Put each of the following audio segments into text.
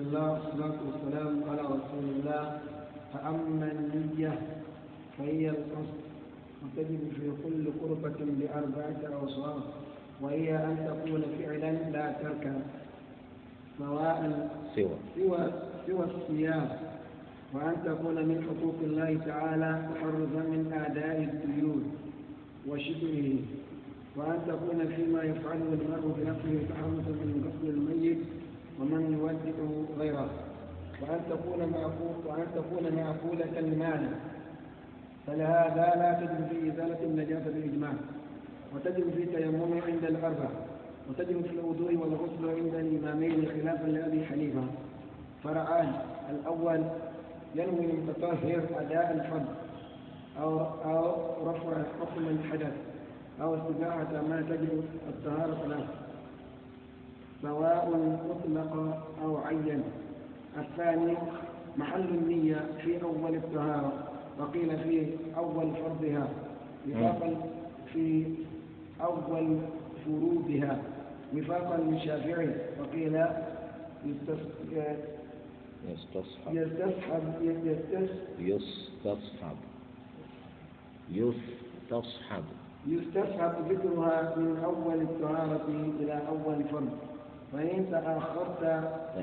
بسم الله والصلاة والسلام على رسول الله. فأما النية فهي القصد. وتجد في كل قربة بأربعة أوصاف وهي أن تكون فعلا لا تركا سواء سوى. سوى سوى الصيام وأن تكون من حقوق الله تعالى تحرزا من أعداء الديون وشبهه. وأن تكون فيما يفعله المرء بنفسه تحرزا من غسل الميت ومن يودع غيره. وأن تكون وأن تكون معقولة المعنى فلهذا لا تجب في إزالة النجاسة بالإجماع. وتجب في تيمم عند الأربع. وتجب في الوضوء والغسل عند الإمامين خلافا لأبي حنيفة. فرعان الأول ينوي المتطهر أداء الفرض أو أو رفع حكم الحدث. أو استباحة ما تجب الطهارة له. سواء مطلق أو عين الثاني محل النية في أول الطهارة وقيل في أول فرضها وفاقا في أول فروضها وفاقا للشافعي وقيل يستصحب. يستصحب يستصحب. يستصحب. يستصحب. يستصحب ذكرها من أول الطهارة إلى أول فرض. فإن تأخرت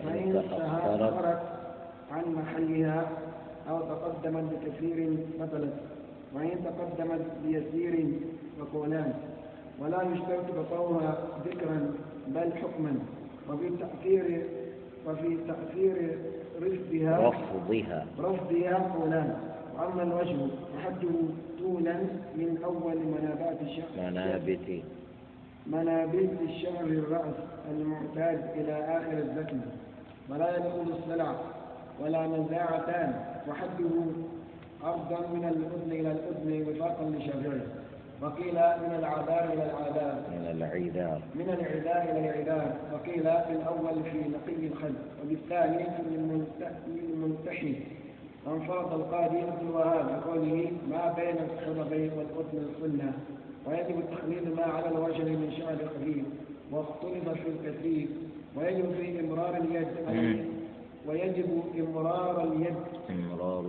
فإن تأخرت. عن محلها أو تقدمت بكثير بطلت وإن تقدمت بيسير فقولان. ولا يشترط بقاؤها ذكرا بل حكما. وفي تأثير وفي تأثير رفضها رفضها. رفضها قولان. وأما الوجه فحده طولا من أول منابات الشهر منابت. منابت الشهر الرأس المعتاد إلى آخر الذكر ولا يدخل السلع ولا نزاعتان وحده أرضا من الأذن إلى الأذن وفاقا لشافعي وقيل من العذاب إلى العذاب من العذاب من العذاب إلى العذاب وقيل في الأول في نقي الخلق وبالثاني في المنتحي. وانفرد القاضي ابن وهاب بقوله ما بين الصدغ والأذن السنة ويجب التخليل ما على الوجه من شعر الخفيف واختلف في الكثير ويجب في إمرار اليد. ويجب إمرار اليد. إمرار.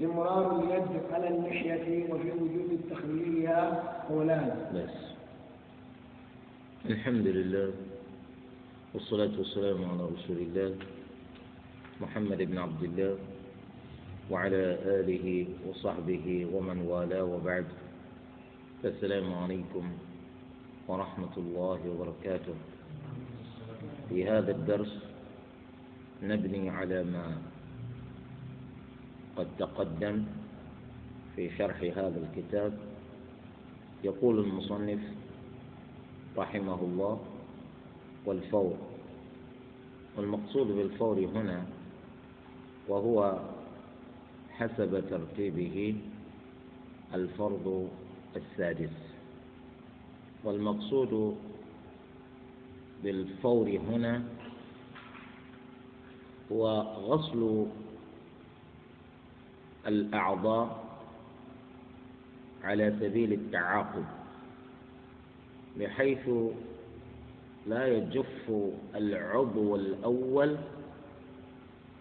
إمرار اليد على اللحية وفي وجود تخليلها قولان بس. الحمد لله والصلاة والسلام على رسول الله محمد بن عبد الله وعلى آله وصحبه ومن والاه وبعد. السلام عليكم ورحمة الله وبركاته. في هذا الدرس نبني على ما قد تقدم في شرح هذا الكتاب. يقول المصنف رحمه الله والفور. والمقصود بالفور هنا وهو حسب ترتيبه الفرض السادس. والمقصود بالفور هنا هو غسل الأعضاء على سبيل التعاقب بحيث لا يجف العضو الأول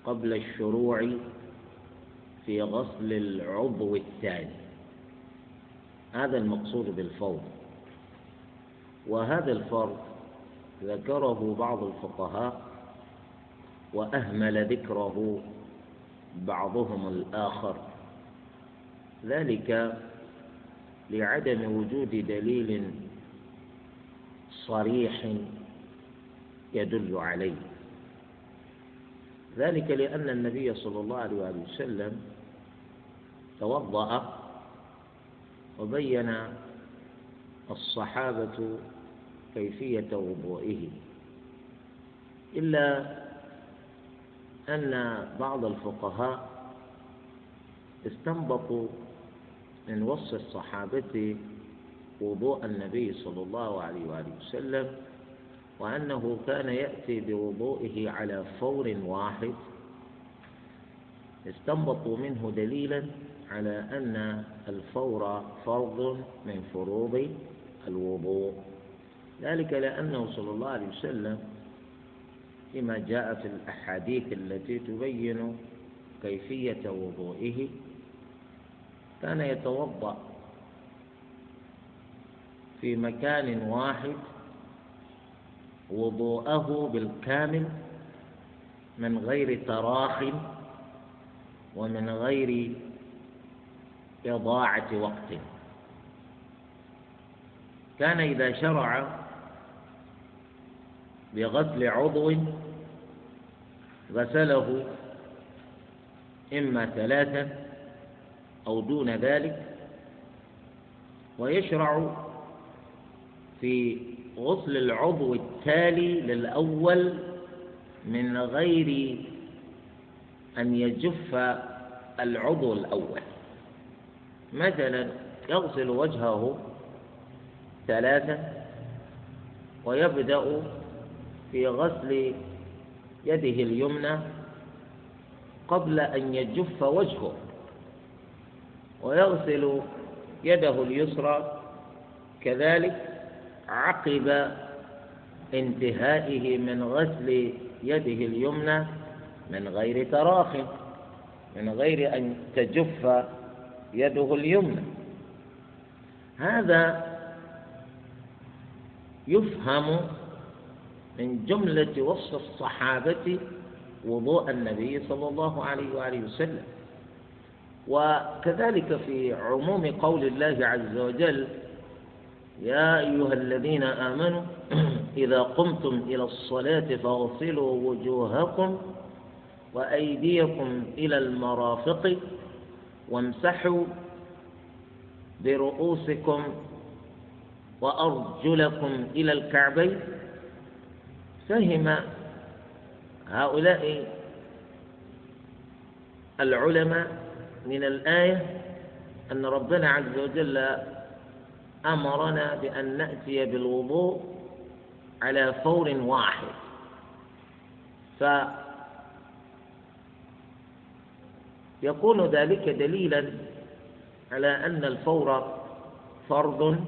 قبل الشروع في غسل العضو الثاني. هذا المقصود بالفور وهذا الفرض ذكره بعض الفقهاء وأهمل ذكره بعضهم الآخر. ذلك لعدم وجود دليل صريح يدل عليه. ذلك لأن النبي صلى الله عليه وسلم توضأ وبين الصحابة كيفية وضوئه. إلا أن بعض الفقهاء استنبطوا من وصف الصحابة وضوء النبي صلى الله عليه وآله وسلم وأنه كان يأتي بوضوئه على فور واحد. استنبطوا منه دليلا على أن الفور فرض من فروض الوضوء. ذلك لأنه صلى الله عليه وسلم فيما جاء في الأحاديث التي تبين كيفية وضوئه كان يتوضأ في مكان واحد وضوءه بالكامل من غير تراخ ومن غير إضاعة وقت. كان إذا شرع بغسل عضو غسله إما ثلاثا أو دون ذلك ويشرع في غسل العضو التالي للأول من غير أن يجف العضو الأول. مثلا يغسل وجهه ثلاثة ويبدأ في غسل يده اليمنى قبل أن يجف وجهه ويغسل يده اليسرى كذلك عقب انتهائه من غسل يده اليمنى من غير تراخ من غير أن تجف يده اليمنى. هذا يفهم من جملة وصف الصحابة وضوء النبي صلى الله عليه وآله وسلم. وكذلك في عموم قول الله عز وجل يا أيها الذين آمنوا إذا قمتم إلى الصلاة فاغسلوا وجوهكم وأيديكم إلى المرافق وامسحوا برؤوسكم وأرجلكم إلى الكعبين. فهم هؤلاء العلماء من الآية أن ربنا عز وجل أمرنا بأن نأتي بالوضوء على فور واحد. فيكون ذلك دليلا على أن الفور فرض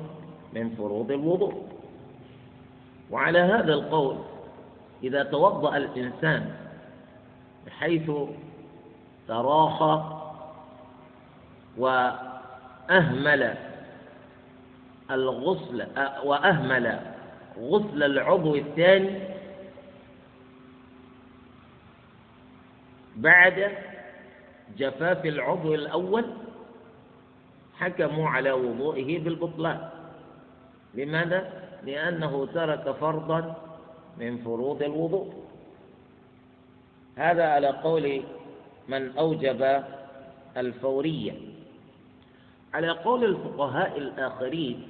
من فروض الوضوء. وعلى هذا القول إذا توضأ الإنسان بحيث تراخى وأهمل الغسل وأهمل غسل العضو الثاني بعد جفاف العضو الأول حكموا على وضوئه بالبطلان. لماذا؟ لأنه ترك فرضا من فروض الوضوء. هذا على قول من أوجب الفورية. على قول الفقهاء الآخرين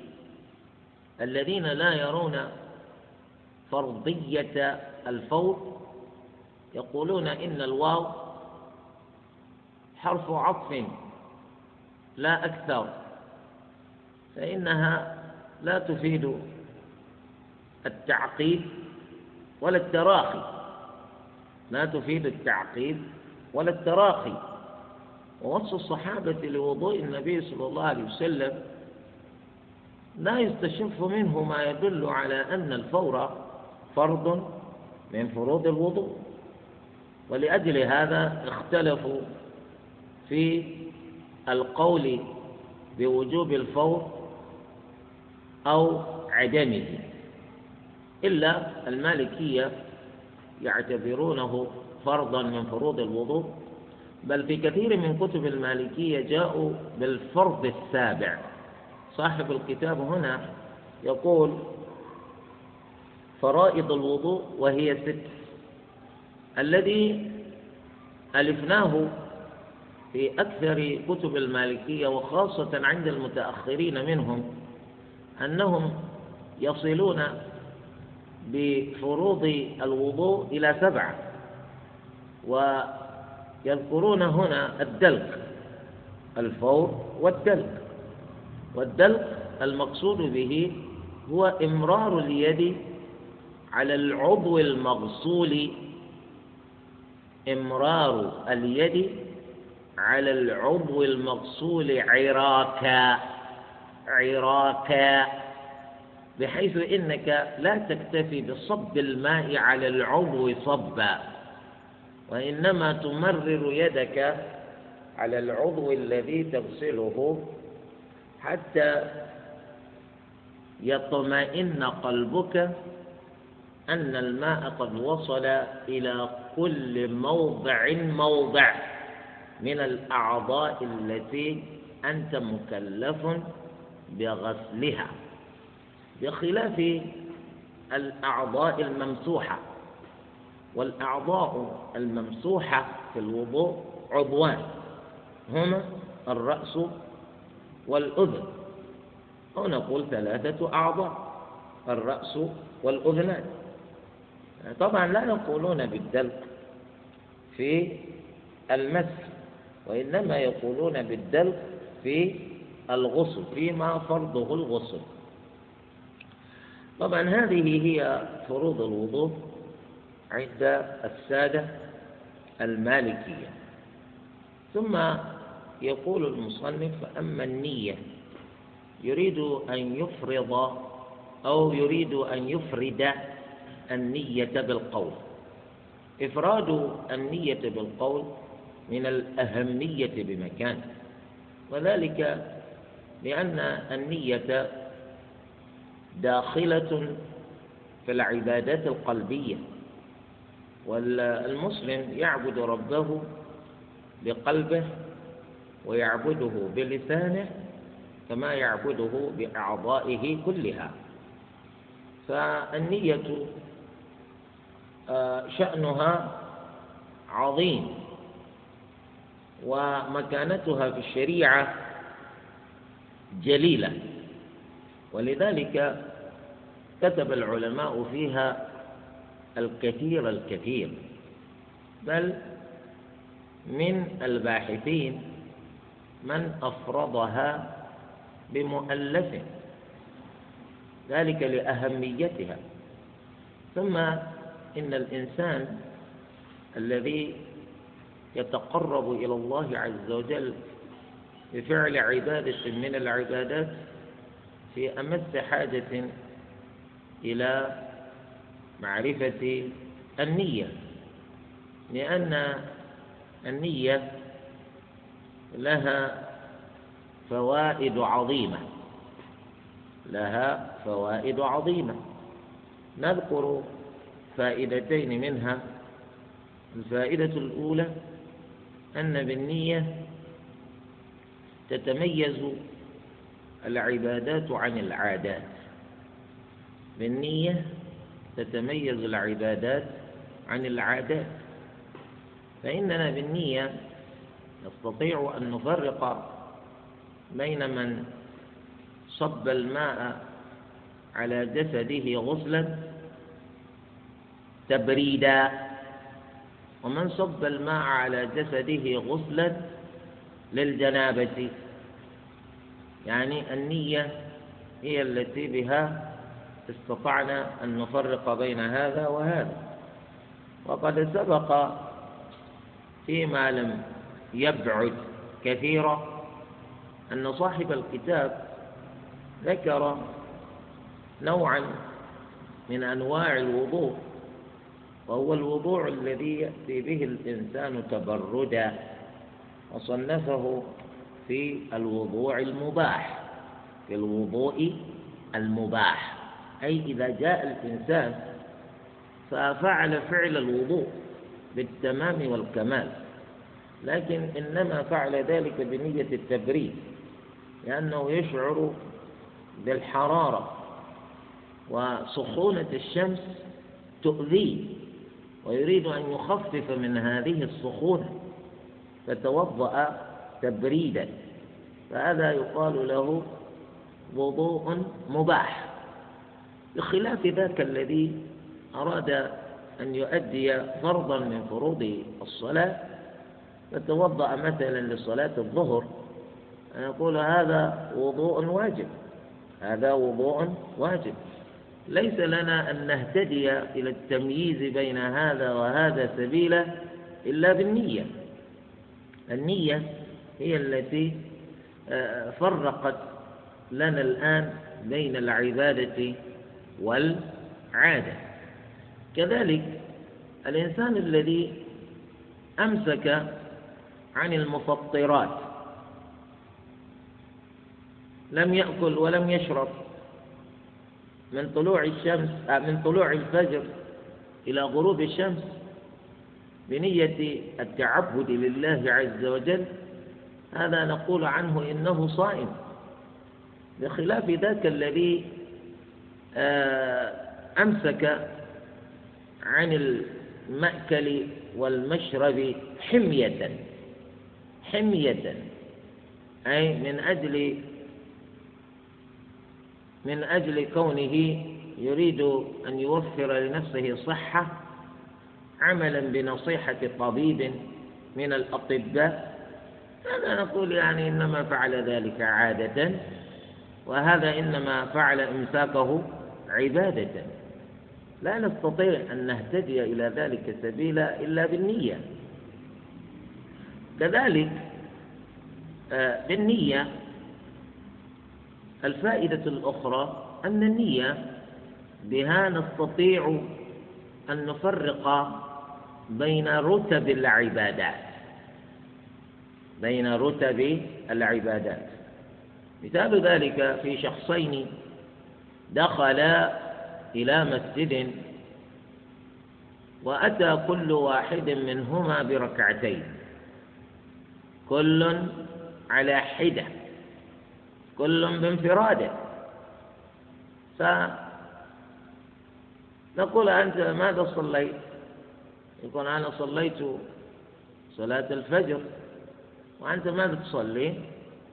الذين لا يرون فرضية الفور يقولون إن الواو حرف عطف لا أكثر فإنها لا تفيد التعقيد ولا التراخي. لا تفيد التعقيد ولا التراخي. ووصف الصحابة لوضوء النبي صلى الله عليه وسلم لا يستشف منه ما يدل على أن الفور فرض من فروض الوضوء. ولأجل هذا اختلفوا في القول بوجوب الفور أو عدمه. إلا المالكية يعتبرونه فرضا من فروض الوضوء بل في كثير من كتب المالكية جاءوا بالفرض السابع. صاحب الكتاب هنا يقول فرائض الوضوء وهي ست. الذي ألفناه في أكثر كتب المالكية وخاصة عند المتأخرين منهم أنهم يصلون بفروض الوضوء إلى سبعة ويذكرون هنا الدلك الفور والدلك. والدلق المقصود به هو إمرار اليد على العضو المغسول. إمرار اليد على العضو المغسول عراكا عراكا بحيث إنك لا تكتفي بصب الماء على العضو صبا وإنما تمرر يدك على العضو الذي تغسله حتى يطمئن قلبك أن الماء قد وصل إلى كل موضع موضع. من الأعضاء التي أنت مكلف بغسلها بخلاف الأعضاء الممسوحة. والأعضاء الممسوحة في الوضوء عضوان هما الرأس والأذن. أو نقول ثلاثة أعضاء الرأس والأذنان. طبعا لا يقولون بالدلق في المسح. وإنما يقولون بالدلق في الغسل فيما فرضه الغسل طبعا هذه هي فروض الوضوء عند السادة المالكية. ثم يقول المصنف أما النية يريد أن يفرض أو يريد أن يفرد النية بالقول. إفراد النية بالقول من الأهمية بمكان. وذلك لأن النية داخلة في العبادات القلبية والمسلم يعبد ربه بقلبه ويعبده بلسانه كما يعبده بأعضائه كلها. فالنية آه، شأنها عظيم. ومكانتها في الشريعة جليلة. ولذلك كتب العلماء فيها الكثير الكثير بل من الباحثين من أفرضها بمؤلف ذلك لأهميتها. ثم إن الإنسان الذي يتقرب إلى الله عز وجل بفعل عبادة من العبادات في أمس حاجة إلى معرفة النية لأن النية لها فوائد عظيمة لها فوائد عظيمة. نذكر فائدتين منها الفائدة الأولى أن بالنية تتميز العبادات عن العادات. بالنية تتميز العبادات عن العادات. فإننا بالنية نستطيع أن نفرق بين من صب الماء على جسده غسلا تبريدا ومن صب الماء على جسده غسلا للجنابة. يعني النية هي التي بها استطعنا أن نفرق بين هذا وهذا. وقد سبق فيما لم يبعد كثيرا أن صاحب الكتاب ذكر نوعا من أنواع الوضوء وهو الوضوء الذي يأتي به الإنسان تبردا وصنفه في الوضوء المباح في الوضوء المباح. أي إذا جاء الإنسان ففعل فعل الوضوء بالتمام والكمال. لكن إنما فعل ذلك بنية التبريد لأنه يشعر بالحرارة وسخونة الشمس تؤذيه. ويريد أن يخفف من هذه السخونة فتوضأ تبريدا فهذا يقال له وضوء مباح. بخلاف ذاك الذي أراد أن يؤدي فرضا من فروض الصلاة فتوضأ مثلا لصلاة الظهر يقول هذا وضوء واجب هذا وضوء واجب. ليس لنا أن نهتدي إلى التمييز بين هذا وهذا سبيلا إلا بالنية. النية هي التي آه، فرقت لنا الآن بين العبادة والعادة. كذلك الإنسان الذي أمسك عن المفطرات لم يأكل ولم يشرب من طلوع الشمس آه، من طلوع الفجر إلى غروب الشمس بنية التعبد لله عز وجل. هذا نقول عنه إنه صائم. بخلاف ذاك الذي آه، أمسك عن المأكل والمشرب حمية حمية أي من أجل من أجل كونه يريد أن يوفر لنفسه صحة عملا بنصيحة طبيب من الأطباء هذا نقول يعني إنما فعل ذلك عادة وهذا إنما فعل إمساكه عبادة. لا نستطيع أن نهتدي إلى ذلك سبيلا إلا بالنية. كذلك آه، بالنية الفائدة الأخرى أن النية بها نستطيع أن نفرق بين رتب العبادات. بين رتب العبادات. مثال ذلك في شخصين دخلا إلى مسجد وأتى كل واحد منهما بركعتين. كل على حدة. كل بانفراده. فنقول أنت ماذا صليت؟ يقول أنا صليت صلاة الفجر. وأنت ماذا تصلي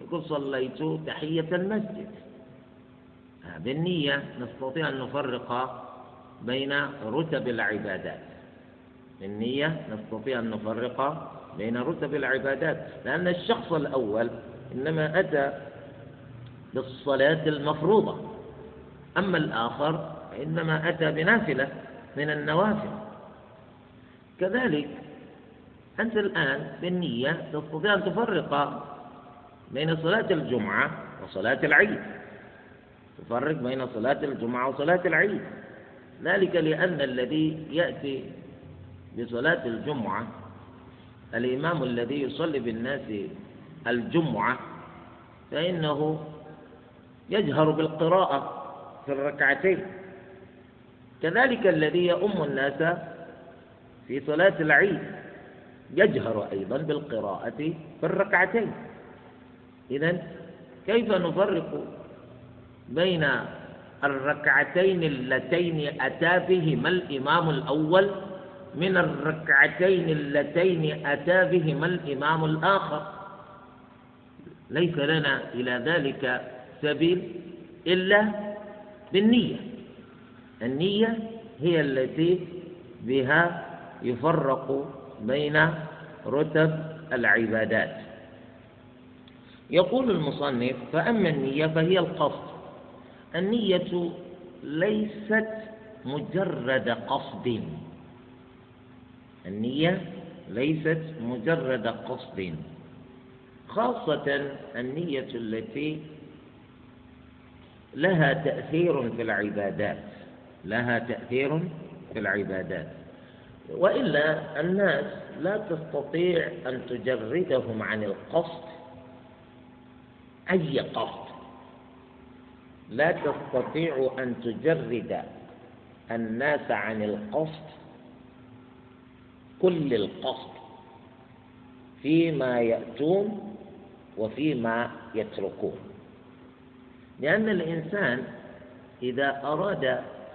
يقول صليت تحية المسجد. بالنية نستطيع أن نفرق بين رتب العبادات. بالنية نستطيع أن نفرق بين رتب العبادات. لأن الشخص الأول إنما أتى بالصلاة المفروضة. أما الآخر إنما أتى بنافلة من النوافل. كذلك أنت الآن بالنية تستطيع أن تفرق بين صلاة الجمعة وصلاة العيد. تفرق بين صلاة الجمعة وصلاة العيد. ذلك لأن الذي يأتي بصلاة الجمعة الإمام الذي يصلي بالناس الجمعة فإنه يجهر بالقراءة في الركعتين. كذلك الذي يؤم الناس في صلاة العيد يجهر أيضا بالقراءة في الركعتين. إذا كيف نفرق بين الركعتين اللتين أتى بهما الإمام الأول من الركعتين اللتين أتى بهما الإمام الآخر؟ ليس لنا إلى ذلك سبيل إلا بالنية. النية هي التي بها يفرق بين رتب العبادات. يقول المصنف فأما النية فهي القصد. النية ليست مجرد قصد. النية ليست مجرد قصد. خاصة النية التي لها تأثير في العبادات لها تأثير في العبادات. وإلا الناس لا تستطيع أن تجردهم عن القصد أي قصد. لا تستطيع أن تجرد الناس عن القصد كل القصد فيما يأتون وفيما يتركون. لأن الإنسان إذا أراد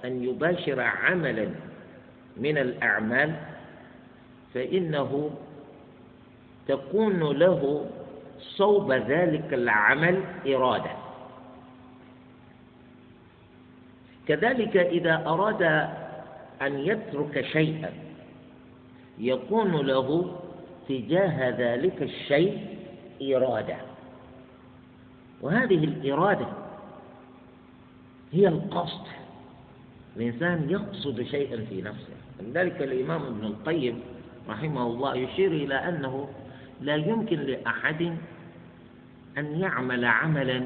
أن يباشر عملا من الأعمال فإنه تكون له صوب ذلك العمل إرادة. كذلك إذا أراد أن يترك شيئا يكون له تجاه ذلك الشيء إرادة. وهذه الإرادة هي القصد. الإنسان يقصد شيئا في نفسه. لذلك الإمام ابن القيم رحمه الله يشير إلى أنه لا يمكن لأحد أن يعمل عملا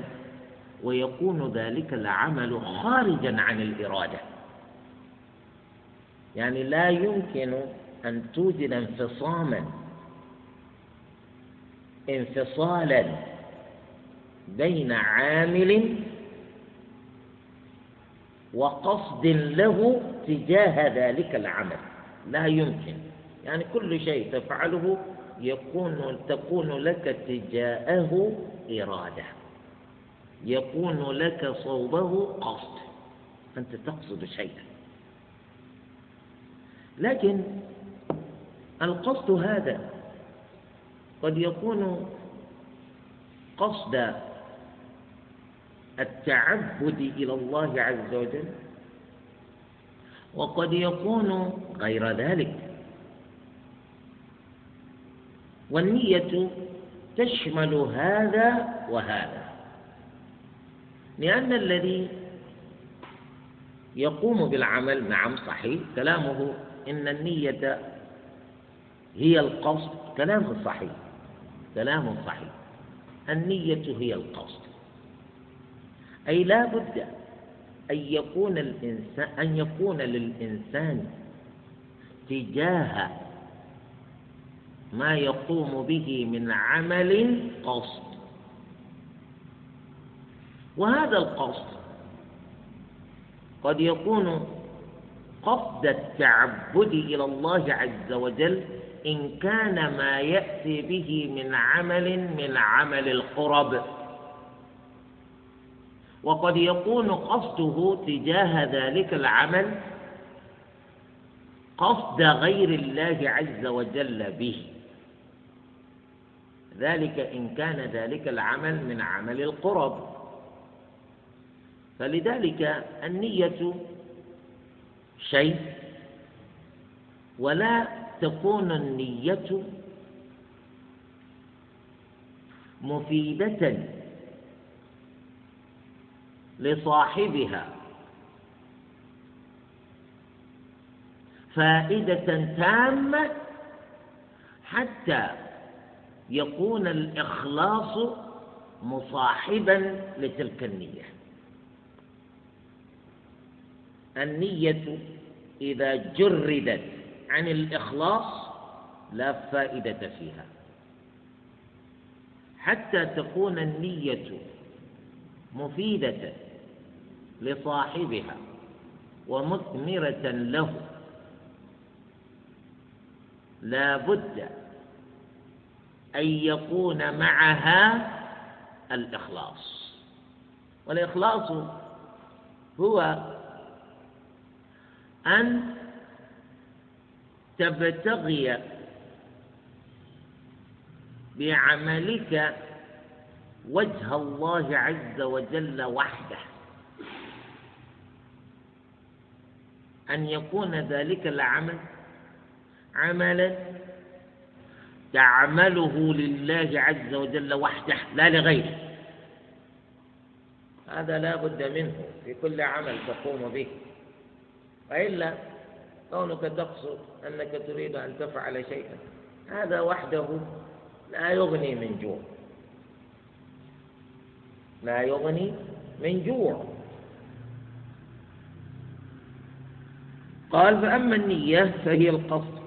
ويكون ذلك العمل خارجا عن الإرادة. يعني لا يمكن أن توجد انفصاما انفصالا بين عامل وقصد له تجاه ذلك العمل. لا يمكن. يعني كل شيء تفعله يكون تكون لك تجاهه إرادة. يكون لك صوبه قصد. أنت تقصد شيئا. لكن القصد هذا قد يكون قصد التعبد إلى الله عز وجل. وقد يكون غير ذلك. والنية تشمل هذا وهذا. لأن الذي يقوم بالعمل نعم صحيح كلامه إن النية هي القصد. كلام صحيح. كلام صحيح. النية هي القصد. أي لا بد أن يكون الإنسان أن يكون للإنسان تجاه ما يقوم به من عمل قصد. وهذا القصد قد يكون قصد التعبد إلى الله عز وجل إن كان ما يأتي به من عمل من عمل القرب. وقد يكون قصده تجاه ذلك العمل قصد غير الله عز وجل به. ذلك إن كان ذلك العمل من عمل القرب. فلذلك النية شيء ولا تكون النية مفيدة لصاحبها. فائدة تامة حتى يكون الإخلاص مصاحبا لتلك النية. النية إذا جردت عن الإخلاص لا فائدة فيها. حتى تكون النية مفيدة لصاحبها ومثمرة له. لا بد أن يكون معها الإخلاص. والإخلاص هو أن تبتغي بعملك وجه الله عز وجل وحده. أن يكون ذلك العمل عملا تعمله لله عز وجل وحده لا لغيره. هذا لا بد منه في كل عمل تقوم به. وإلا كونك تقصد أنك تريد أن تفعل شيئا هذا وحده لا يغني من جوع. لا يغني من جوع. قال فأما النية فهي القصد.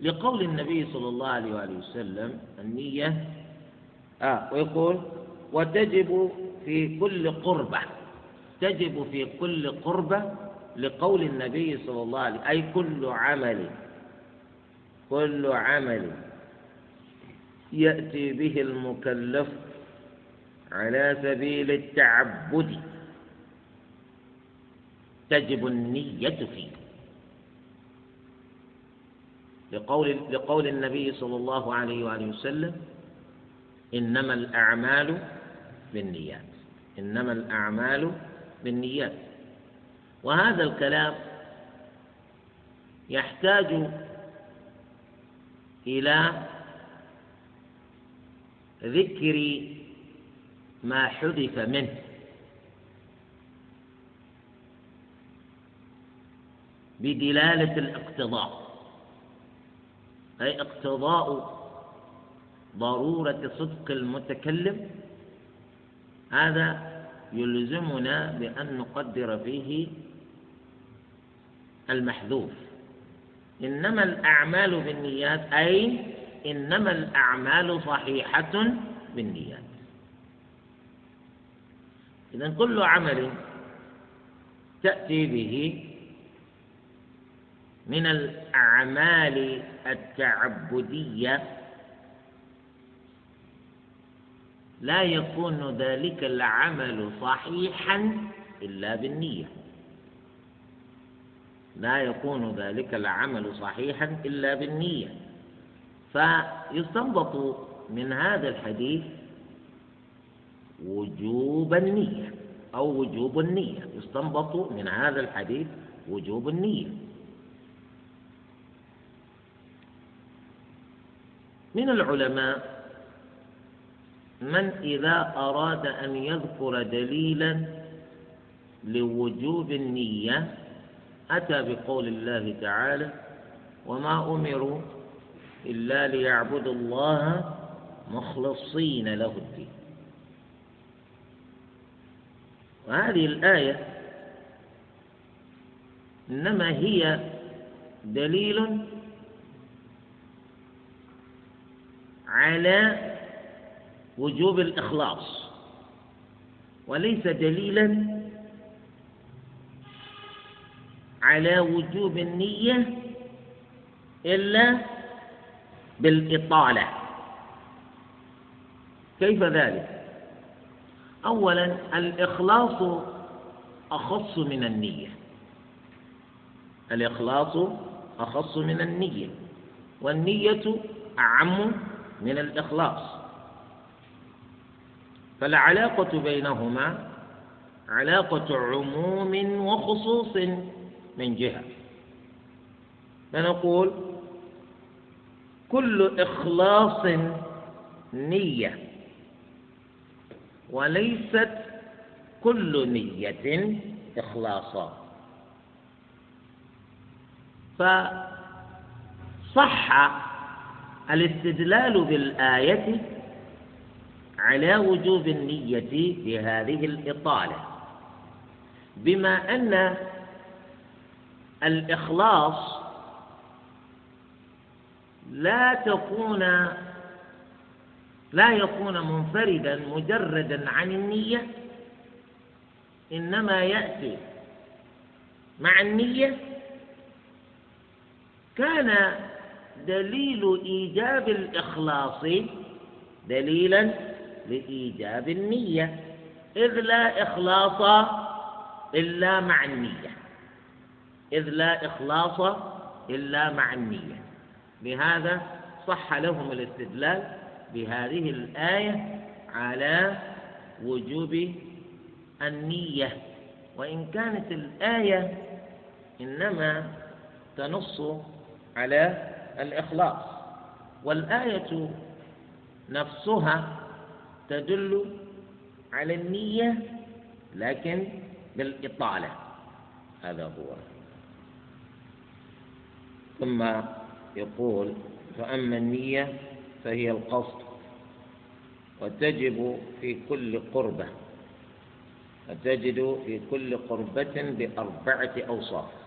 لقول النبي صلى الله عليه وآله وسلم النية آه ويقول وتجب في كل قربة تجب في كل قربة لقول النبي صلى الله عليه وسلم أي كل عمل كل عمل يأتي به المكلف على سبيل التعبد. تجب النية فيه. لقول لقول النبي صلى الله عليه وآله وسلم إنما الأعمال بالنيات. إنما الأعمال بالنيات. وهذا الكلام يحتاج إلى ذكر ما حذف منه. بدلالة الاقتضاء. أي اقتضاء ضرورة صدق المتكلم. هذا يلزمنا بأن نقدر فيه المحذوف. إنما الأعمال بالنيات أي إنما الأعمال صحيحة بالنيات. إذا كل عمل تأتي به من الأعمال التعبدية. لا يكون ذلك العمل صحيحا إلا بالنية. لا يكون ذلك العمل صحيحا إلا بالنية. فيستنبط من هذا الحديث وجوب النية أو وجوب النية. يستنبط من هذا الحديث وجوب النية. من العلماء من إذا أراد أن يذكر دليلا لوجوب النية أتى بقول الله تعالى وما أمروا إلا ليعبدوا الله مخلصين له الدين. وهذه الآية إنما هي دليل على وجوب الإخلاص وليس دليلا على وجوب النية إلا بالإطالة كيف ذلك؟ أولا الإخلاص أخص من النية الإخلاص أخص من النية والنية أعم من الإخلاص. فالعلاقة بينهما علاقة عموم وخصوص من جهة. فنقول كل إخلاص نية وليست كل نية إخلاصا. فصح الاستدلال بالآية على وجوب النية بهذه الإطالة. بما أن الإخلاص لا تكون لا يكون منفردا مجردا عن النية إنما يأتي مع النية. كان دليل إيجاب الإخلاص. دليلا لإيجاب النية. إذ لا إخلاص إلا مع النية. إذ لا إخلاص إلا مع النية. لهذا صح لهم الاستدلال بهذه الآية على وجوب النية. وإن كانت الآية إنما تنص على الإخلاص. والآية نفسها تدل على النية لكن بالإطالة. هذا هو. ثم يقول فأما النية فهي القصد وتجب في كل قربة وتجد في كل قربة بأربعة أوصاف.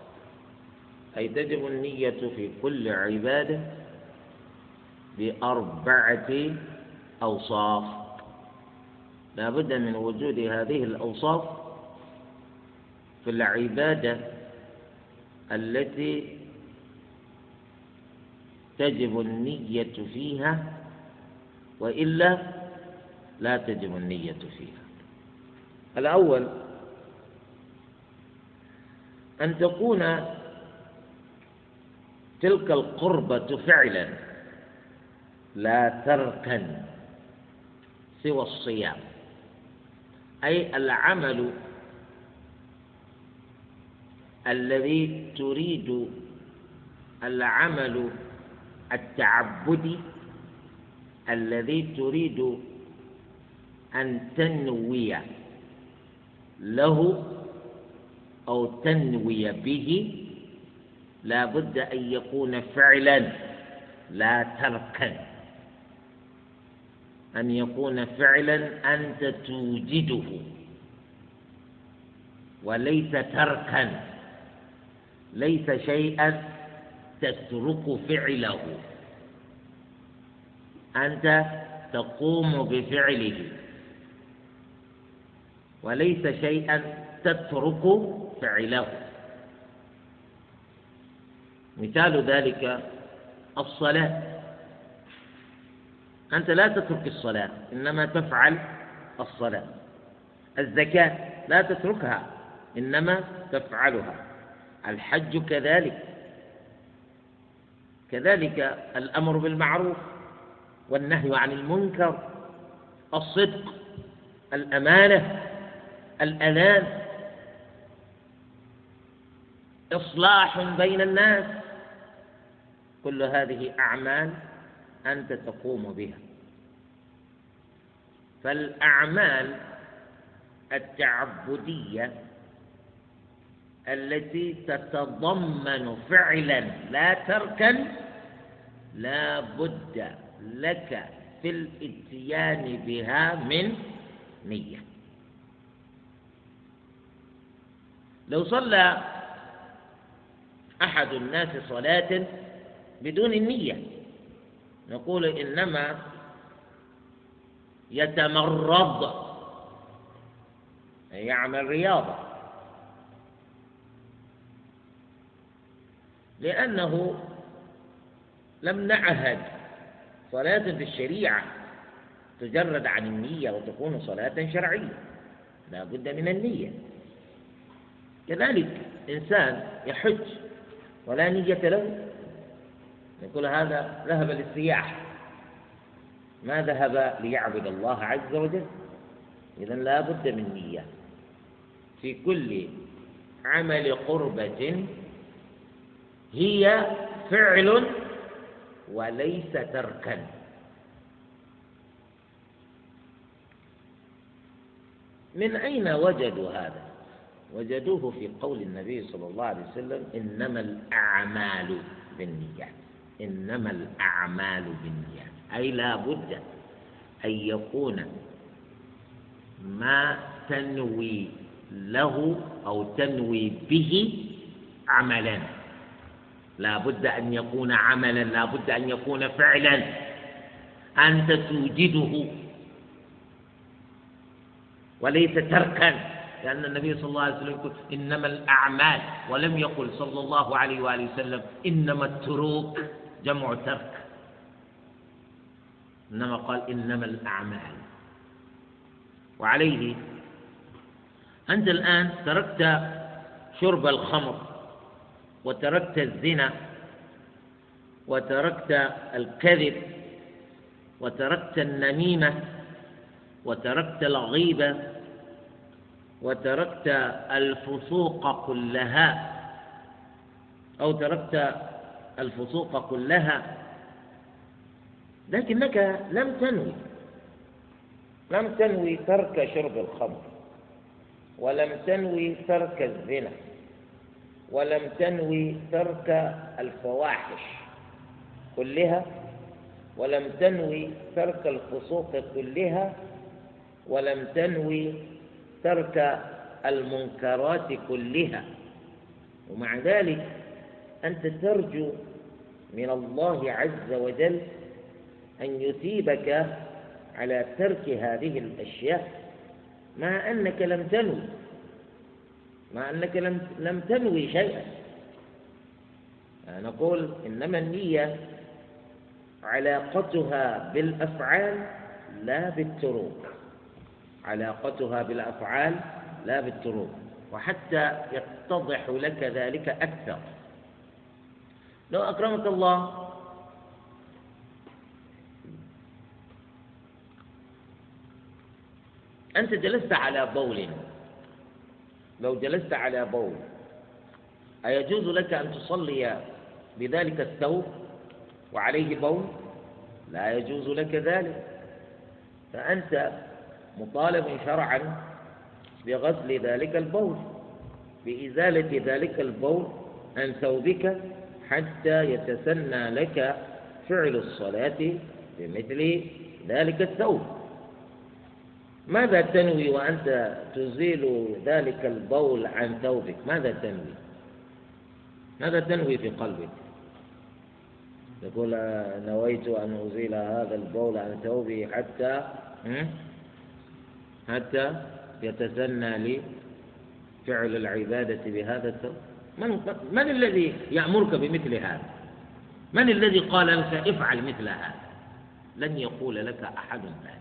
أي تجب النية في كل عبادة بأربعة أوصاف. لا بد من وجود هذه الأوصاف في العبادة التي تجب النية فيها وإلا لا تجب النية فيها. الأول أن تكون تلك القربة فعلا لا تركا سوى الصيام. أي العمل الذي تريد العمل التعبدي الذي تريد أن تنوي له أو تنوي به لا بد أن يكون فعلا لا تركا. أن يكون فعلا أنت توجده. وليس تركا. ليس شيئا تترك فعله. أنت تقوم بفعله. وليس شيئا تترك فعله. مثال ذلك الصلاة. أنت لا تترك الصلاة إنما تفعل الصلاة. الزكاة لا تتركها إنما تفعلها. الحج كذلك. كذلك الأمر بالمعروف والنهي عن المنكر الصدق الأمانة الأنان إصلاح بين الناس. كل هذه أعمال أنت تقوم بها. فالأعمال التعبدية التي تتضمن فعلا لا تركا لا بد لك في الاتيان بها من نية. لو صلى أحد الناس صلاة بدون النية. نقول إنما يتمرض يعمل رياضة. لأنه لم نعهد صلاة في الشريعة تجرد عن النية وتكون صلاة شرعية. لا بد من النية. كذلك إنسان يحج ولا نية له. يقول هذا ذهب للسياح. ما ذهب ليعبد الله عز وجل؟ إذا لا بد من نية. في كل عمل قربة هي فعل وليس تركا. من أين وجدوا هذا؟ وجدوه في قول النبي صلى الله عليه وسلم إنما الأعمال بالنيات. إنما الأعمال بالنيات. أي لا بد أن يكون ما تنوي له أو تنوي به عملا. لا بد أن يكون عملا لا بد أن يكون فعلا. أنت توجده. وليس تركا. لأن النبي صلى الله عليه وسلم يقول إنما الأعمال. ولم يقل صلى الله عليه وآله وسلم إنما التروك. جمع ترك. إنما قال إنما الأعمال. وعليه. أنت الآن تركت شرب الخمر وتركت الزنا وتركت الكذب وتركت النميمة وتركت الغيبة وتركت الفسوق كلها أو تركت الفسوق كلها. لكنك لم تنوي لم تنوي ترك شرب الخمر ولم تنوي ترك الزنا ولم تنوي ترك الفواحش كلها ولم تنوي ترك الفسوق كلها ولم تنوي ترك المنكرات كلها. ومع ذلك أنت ترجو من الله عز وجل أن يثيبك على ترك هذه الأشياء مع أنك لم تنوي مع أنك لم لم تنوي شيئا. نقول إنما النية علاقتها بالأفعال لا بالتروك. علاقتها بالأفعال لا بالتروك. وحتى يتضح لك ذلك أكثر. لو أكرمك الله. أنت جلست على بول. لو جلست على بول أيجوز لك أن تصلي بذلك الثوب وعليه بول؟ لا يجوز لك ذلك. فأنت مطالب شرعا بغسل ذلك البول بإزالة ذلك البول عن ثوبك حتى يتسنى لك فعل الصلاة بمثل ذلك الثوب. ماذا تنوي وأنت تزيل ذلك البول عن ثوبك؟ ماذا تنوي؟ ماذا تنوي في قلبك؟ يقول نويت أن أزيل هذا البول عن ثوبي حتى حتى يتسنى لي فعل العبادة بهذا الثوب. من, من الذي يأمرك بمثل هذا؟ من الذي قال لك افعل مثل هذا؟ لن يقول لك أحد ذلك.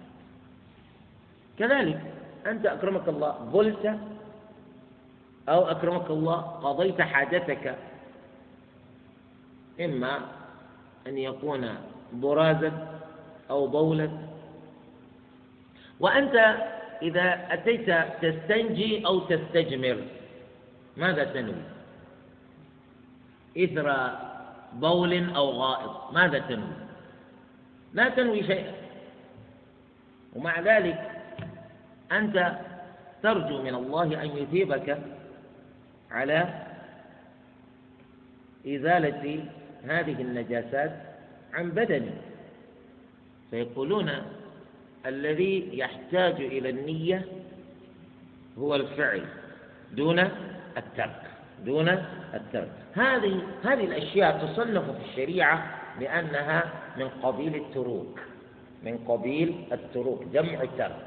كذلك أنت أكرمك الله بلت أو أكرمك الله قضيت حاجتك. إما أن يكون برازا أو بولا. وأنت إذا أتيت تستنجي أو تستجمر ماذا تنوي إثر بول أو غائط. ماذا تنوي؟ لا تنوي شيئا. ومع ذلك أنت ترجو من الله أن يثيبك على إزالة هذه النجاسات عن بدني. فيقولون الذي يحتاج إلى النية هو الفعل دون الترك. دون الترك. هذه هذه الأشياء تصنف في الشريعة لأنها من قبيل التروك. من قبيل التروك جمع الترك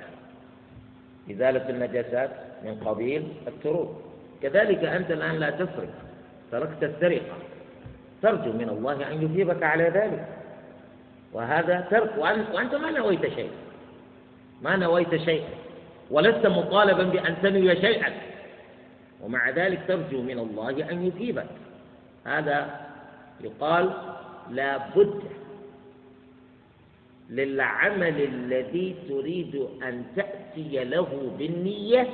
إزالة النجاسات من قبيل التروك. كذلك أنت الآن لا تسرق تركت السرقة. ترجو من الله أن يثيبك على ذلك. وهذا ترك. وأنت ما نويت شيء ما نويت شيئا. ولست مطالبا بأن تنوي شيئا. ومع ذلك ترجو من الله أن يثيبك هذا يقال لا بد للعمل الذي تريد أن تأتي له بالنية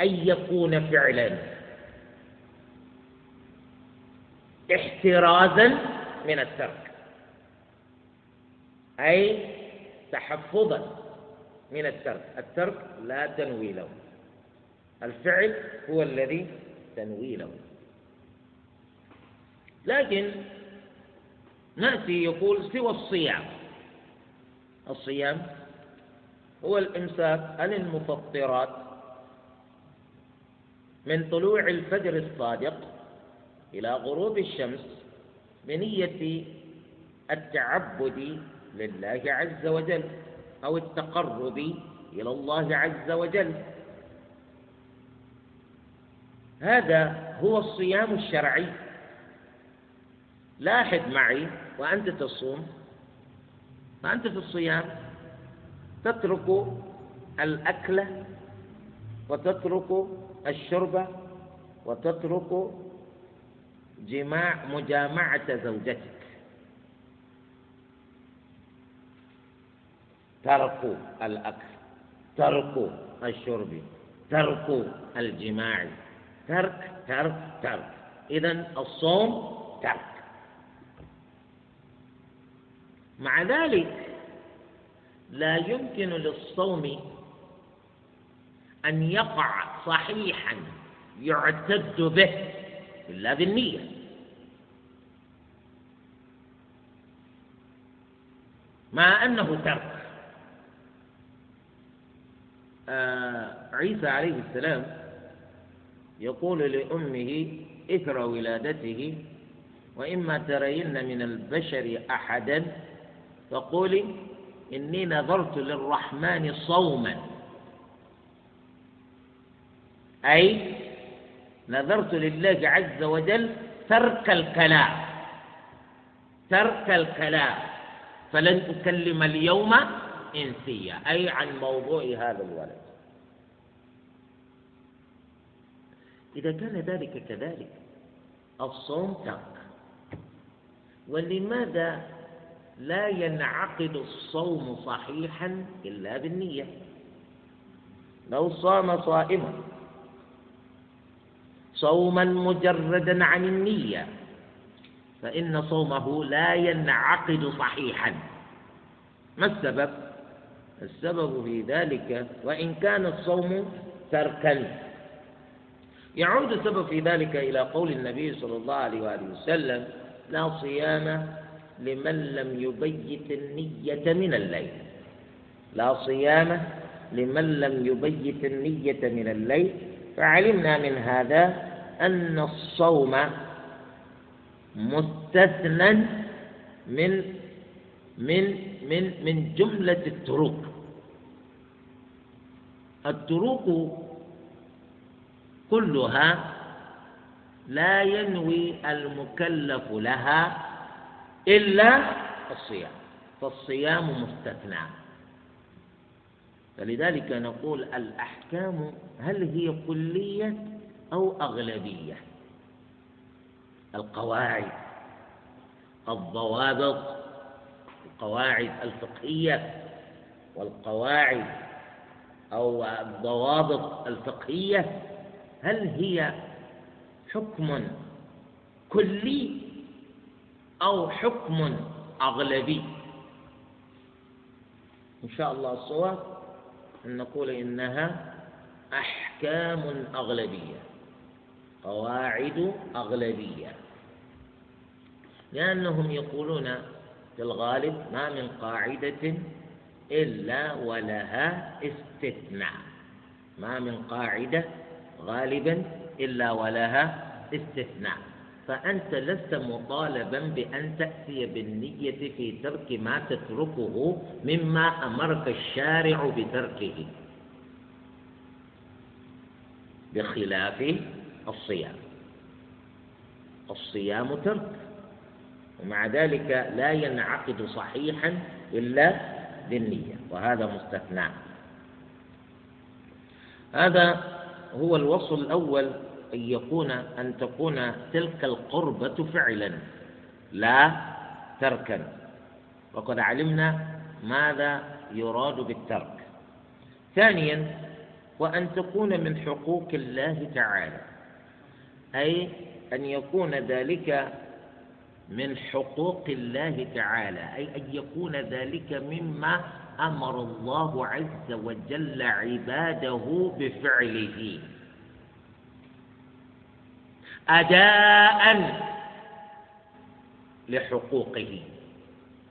أن يكون فعلا. احترازا من الترك. أي تحفظا من الترك. الترك لا تنوي له. الفعل هو الذي تنوي له لكن نأتي يقول سوى الصيام. الصيام هو الإمساك عن المفطرات من طلوع الفجر الصادق إلى غروب الشمس بنية التعبد لله عز وجل أو التقرب إلى الله عز وجل. هذا هو الصيام الشرعي. لاحظ معي وأنت تصوم فأنت في الصيام تترك الأكل وتترك الشرب وتترك جماع مجامعة زوجتك. ترك الأكل ترك الشرب ترك الجماع. ترك ترك ترك. إذا الصوم ترك. مع ذلك لا يمكن للصوم أن يقع صحيحا يعتد به إلا بالنية. مع أنه ترك. آه عيسى عليه السلام يقول لأمه إثر ولادته وإما ترين من البشر أحدا فقولي إني نذرت للرحمن صوما. أي نذرت لله عز وجل ترك الكلام ترك الكلام فلن أكلم اليوم إنسية أي عن موضوع هذا الولد. إذا كان ذلك كذلك الصوم ترك ولماذا لا ينعقد الصوم صحيحا إلا بالنية؟ لو صام صائما. صوما مجردا عن النية فإن صومه لا ينعقد صحيحا. ما السبب؟ السبب في ذلك وإن كان الصوم تركا. يعود السبب في ذلك إلى قول النبي صلى الله عليه وآله وسلم لا صيام لمن لم يبيت النية من الليل. لا صيام لمن لم يبيت النية من الليل. فعلمنا من هذا أن الصوم مستثنى من من من من جملة التروك. التروك كلها لا ينوي المكلف لها إلا الصيام. فالصيام مستثنى. فلذلك نقول الأحكام هل هي كلية أو أغلبية؟ القواعد الضوابط القواعد الفقهية والقواعد أو الضوابط الفقهية هل هي حكم كلي أو حكم أغلبي؟ إن شاء الله الصواب أن نقول إنها أحكام أغلبية قواعد أغلبية. لأنهم يقولون في الغالب ما من قاعدة إلا ولها استثناء. ما من قاعدة غالبا إلا ولها استثناء. فأنت لست مطالبا بأن تأتي بالنية في ترك ما تتركه مما أمرك الشارع بتركه بخلاف الصيام. الصيام ترك ومع ذلك لا ينعقد صحيحا إلا بالنية وهذا مستثنى هذا هو الوصف الأول أن يكون أن تكون تلك القربة فعلا لا تركا. وقد علمنا ماذا يراد بالترك. ثانيا وأن تكون من حقوق الله تعالى. أي أن يكون ذلك من حقوق الله تعالى. أي أن يكون ذلك مما أمر الله عز وجل عباده بفعله. أداء لحقوقه.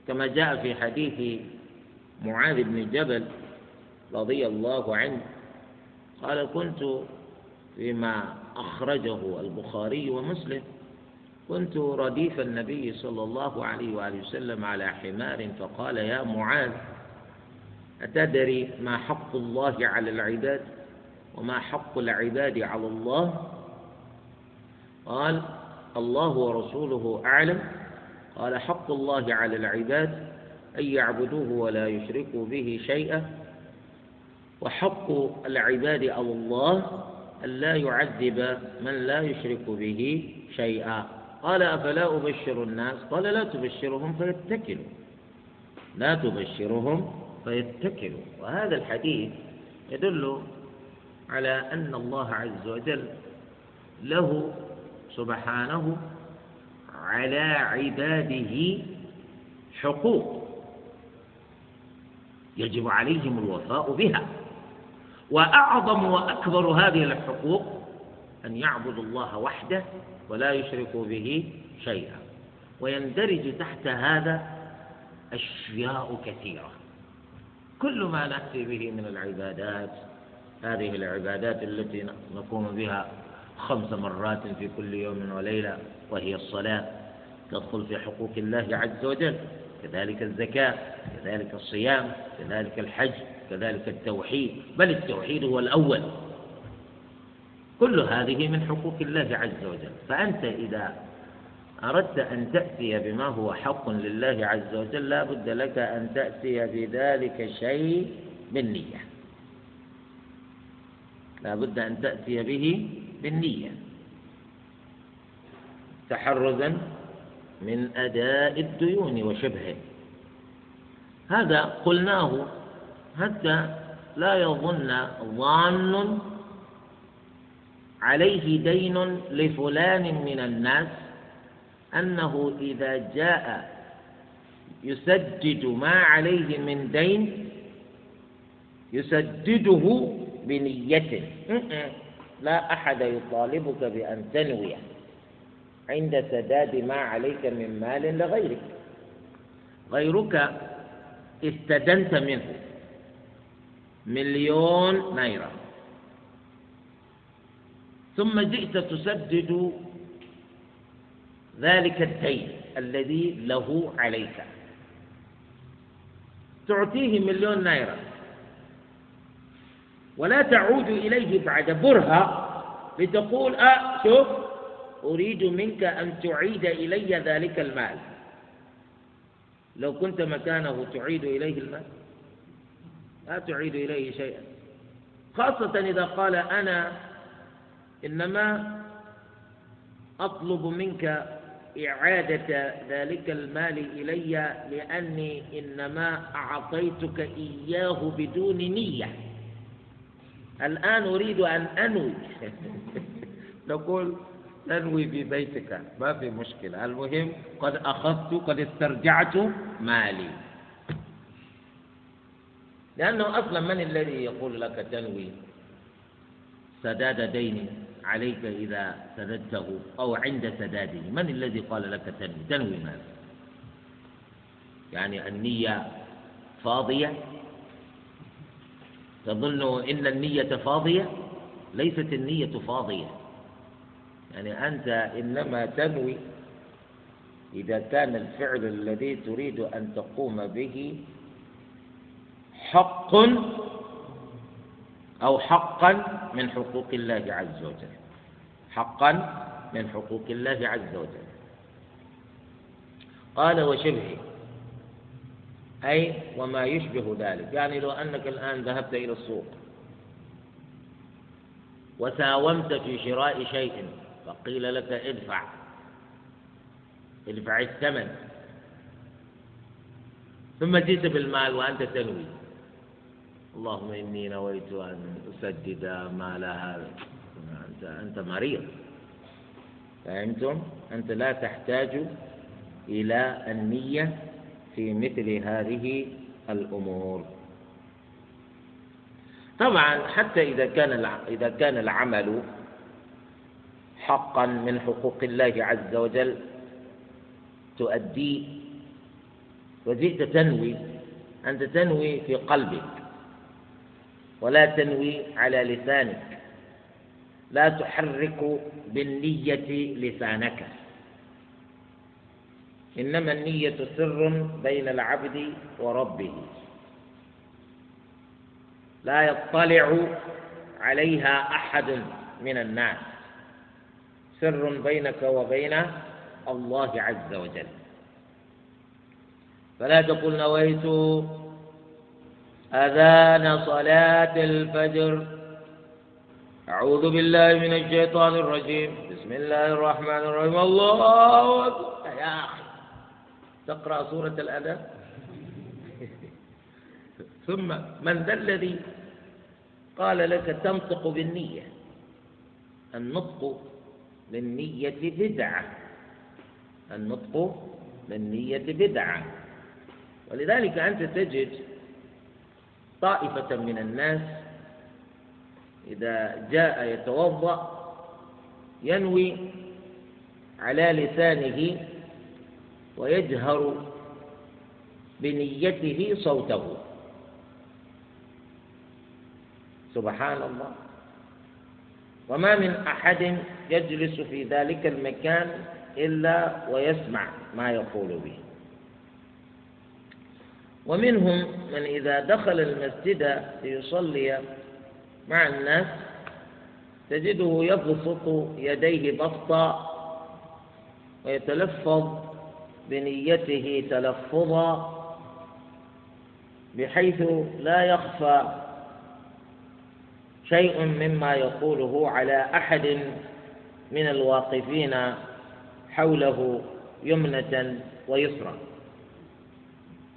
كما جاء في حديث معاذ بن جبل رضي الله عنه قال كنت فيما أخرجه البخاري ومسلم كنت رديف النبي صلى الله عليه وآله وسلم على حمار فقال يا معاذ أتدري ما حق الله على العباد وما حق العباد على الله؟ قال الله ورسوله أعلم. قال حق الله على العباد أن يعبدوه ولا يشركوا به شيئا. وحق العباد على الله أن لا يعذب من لا يشرك به شيئا. قال أفلا أبشر الناس؟ قال لا تبشرهم فيتكلوا لا تبشرهم فيتكلوا وهذا الحديث يدل على أن الله عز وجل له سبحانه على عباده حقوق يجب عليهم الوفاء بها. وأعظم وأكبر هذه الحقوق أن يعبدوا الله وحده ولا يشركوا به شيئا. ويندرج تحت هذا أشياء كثيرة. كل ما نأتي به من العبادات هذه العبادات التي نقوم بها خمس مرات في كل يوم وليلة وهي الصلاة تدخل في حقوق الله عز وجل كذلك الزكاة كذلك الصيام كذلك الحج كذلك التوحيد بل التوحيد هو الأول. كل هذه من حقوق الله عز وجل. فأنت إذا أردت أن تأتي بما هو حق لله عز وجل لا بد لك أن تأتي بذلك شيء بالنية لا بد أن تأتي به بالنية تحرزا من أداء الديون وشبهه. هذا قلناه حتى لا يظن ظان عليه دين لفلان من الناس أنه إذا جاء يسدد ما عليه من دين يسدده بنيته لا أحد يطالبك بأن تنوي عند سداد ما عليك من مال لغيرك. غيرك استدنت منه مليون نيرة. ثم جئت تسدد ذلك الدين الذي له عليك. تعطيه مليون نيرة ولا تعود إليه بعد برهة لتقول أه شوف أريد منك أن تعيد إلي ذلك المال. لو كنت مكانه تعيد إليه المال؟ لا تعيد إليه شيئا. خاصة إذا قال أنا إنما أطلب منك إعادة ذلك المال إلي لأني إنما أعطيتك إياه بدون نية. الآن أريد أن أنوي. نقول تنوي في بيتك ما في مشكلة. المهم قد أخذت قد استرجعت مالي. لأنه أصلا من الذي يقول لك تنوي؟ سداد دين عليك إذا سددته أو عند سداده. من الذي قال لك تنوي تنوي ماذا يعني النية فاضية؟ تظن إن النية فاضية؟ ليست النية فاضية. يعني أنت إنما تنوي إذا كان الفعل الذي تريد أن تقوم به حق أو حقا من حقوق الله عز وجل. حقا من حقوق الله عز وجل. قال وشبهه أي وما يشبه ذلك. يعني لو أنك الآن ذهبت إلى السوق وساومت في شراء شيء فقيل لك ادفع ادفع الثمن. ثم جئت بالمال وأنت تنوي. اللهم إني نويت أن أسدد مال هذا. أنت أنت مريض. فهمتم؟ أنت لا تحتاج إلى النية في مثل هذه الأمور. طبعا حتى إذا كان إذا كان العمل حقا من حقوق الله عز وجل تؤديه وجئت تنوي أنت تنوي في قلبك. ولا تنوي على لسانك. لا تحرك بالنية لسانك. إنما النية سر بين العبد وربه. لا يطلع عليها أحد من الناس. سر بينك وبين الله عز وجل. فلا تقل نويت أذان صلاة الفجر. أعوذ بالله من الشيطان الرجيم. بسم الله الرحمن الرحيم. الله أكبر. يا أخي. تقرأ سورة الأذان. ثم من ذا الذي قال لك تنطق بالنية؟ النطق بالنية بدعة. النطق بالنية بدعة. ولذلك أنت تجد طائفة من الناس إذا جاء يتوضأ ينوي على لسانه ويجهر بنيته صوته. سبحان الله. وما من أحد يجلس في ذلك المكان إلا ويسمع ما يقول به. ومنهم من إذا دخل المسجد ليصلي مع الناس تجده يبسط يديه بسطا ويتلفظ بنيته تلفظا بحيث لا يخفى شيء مما يقوله على أحد من الواقفين حوله يمنة ويسرا.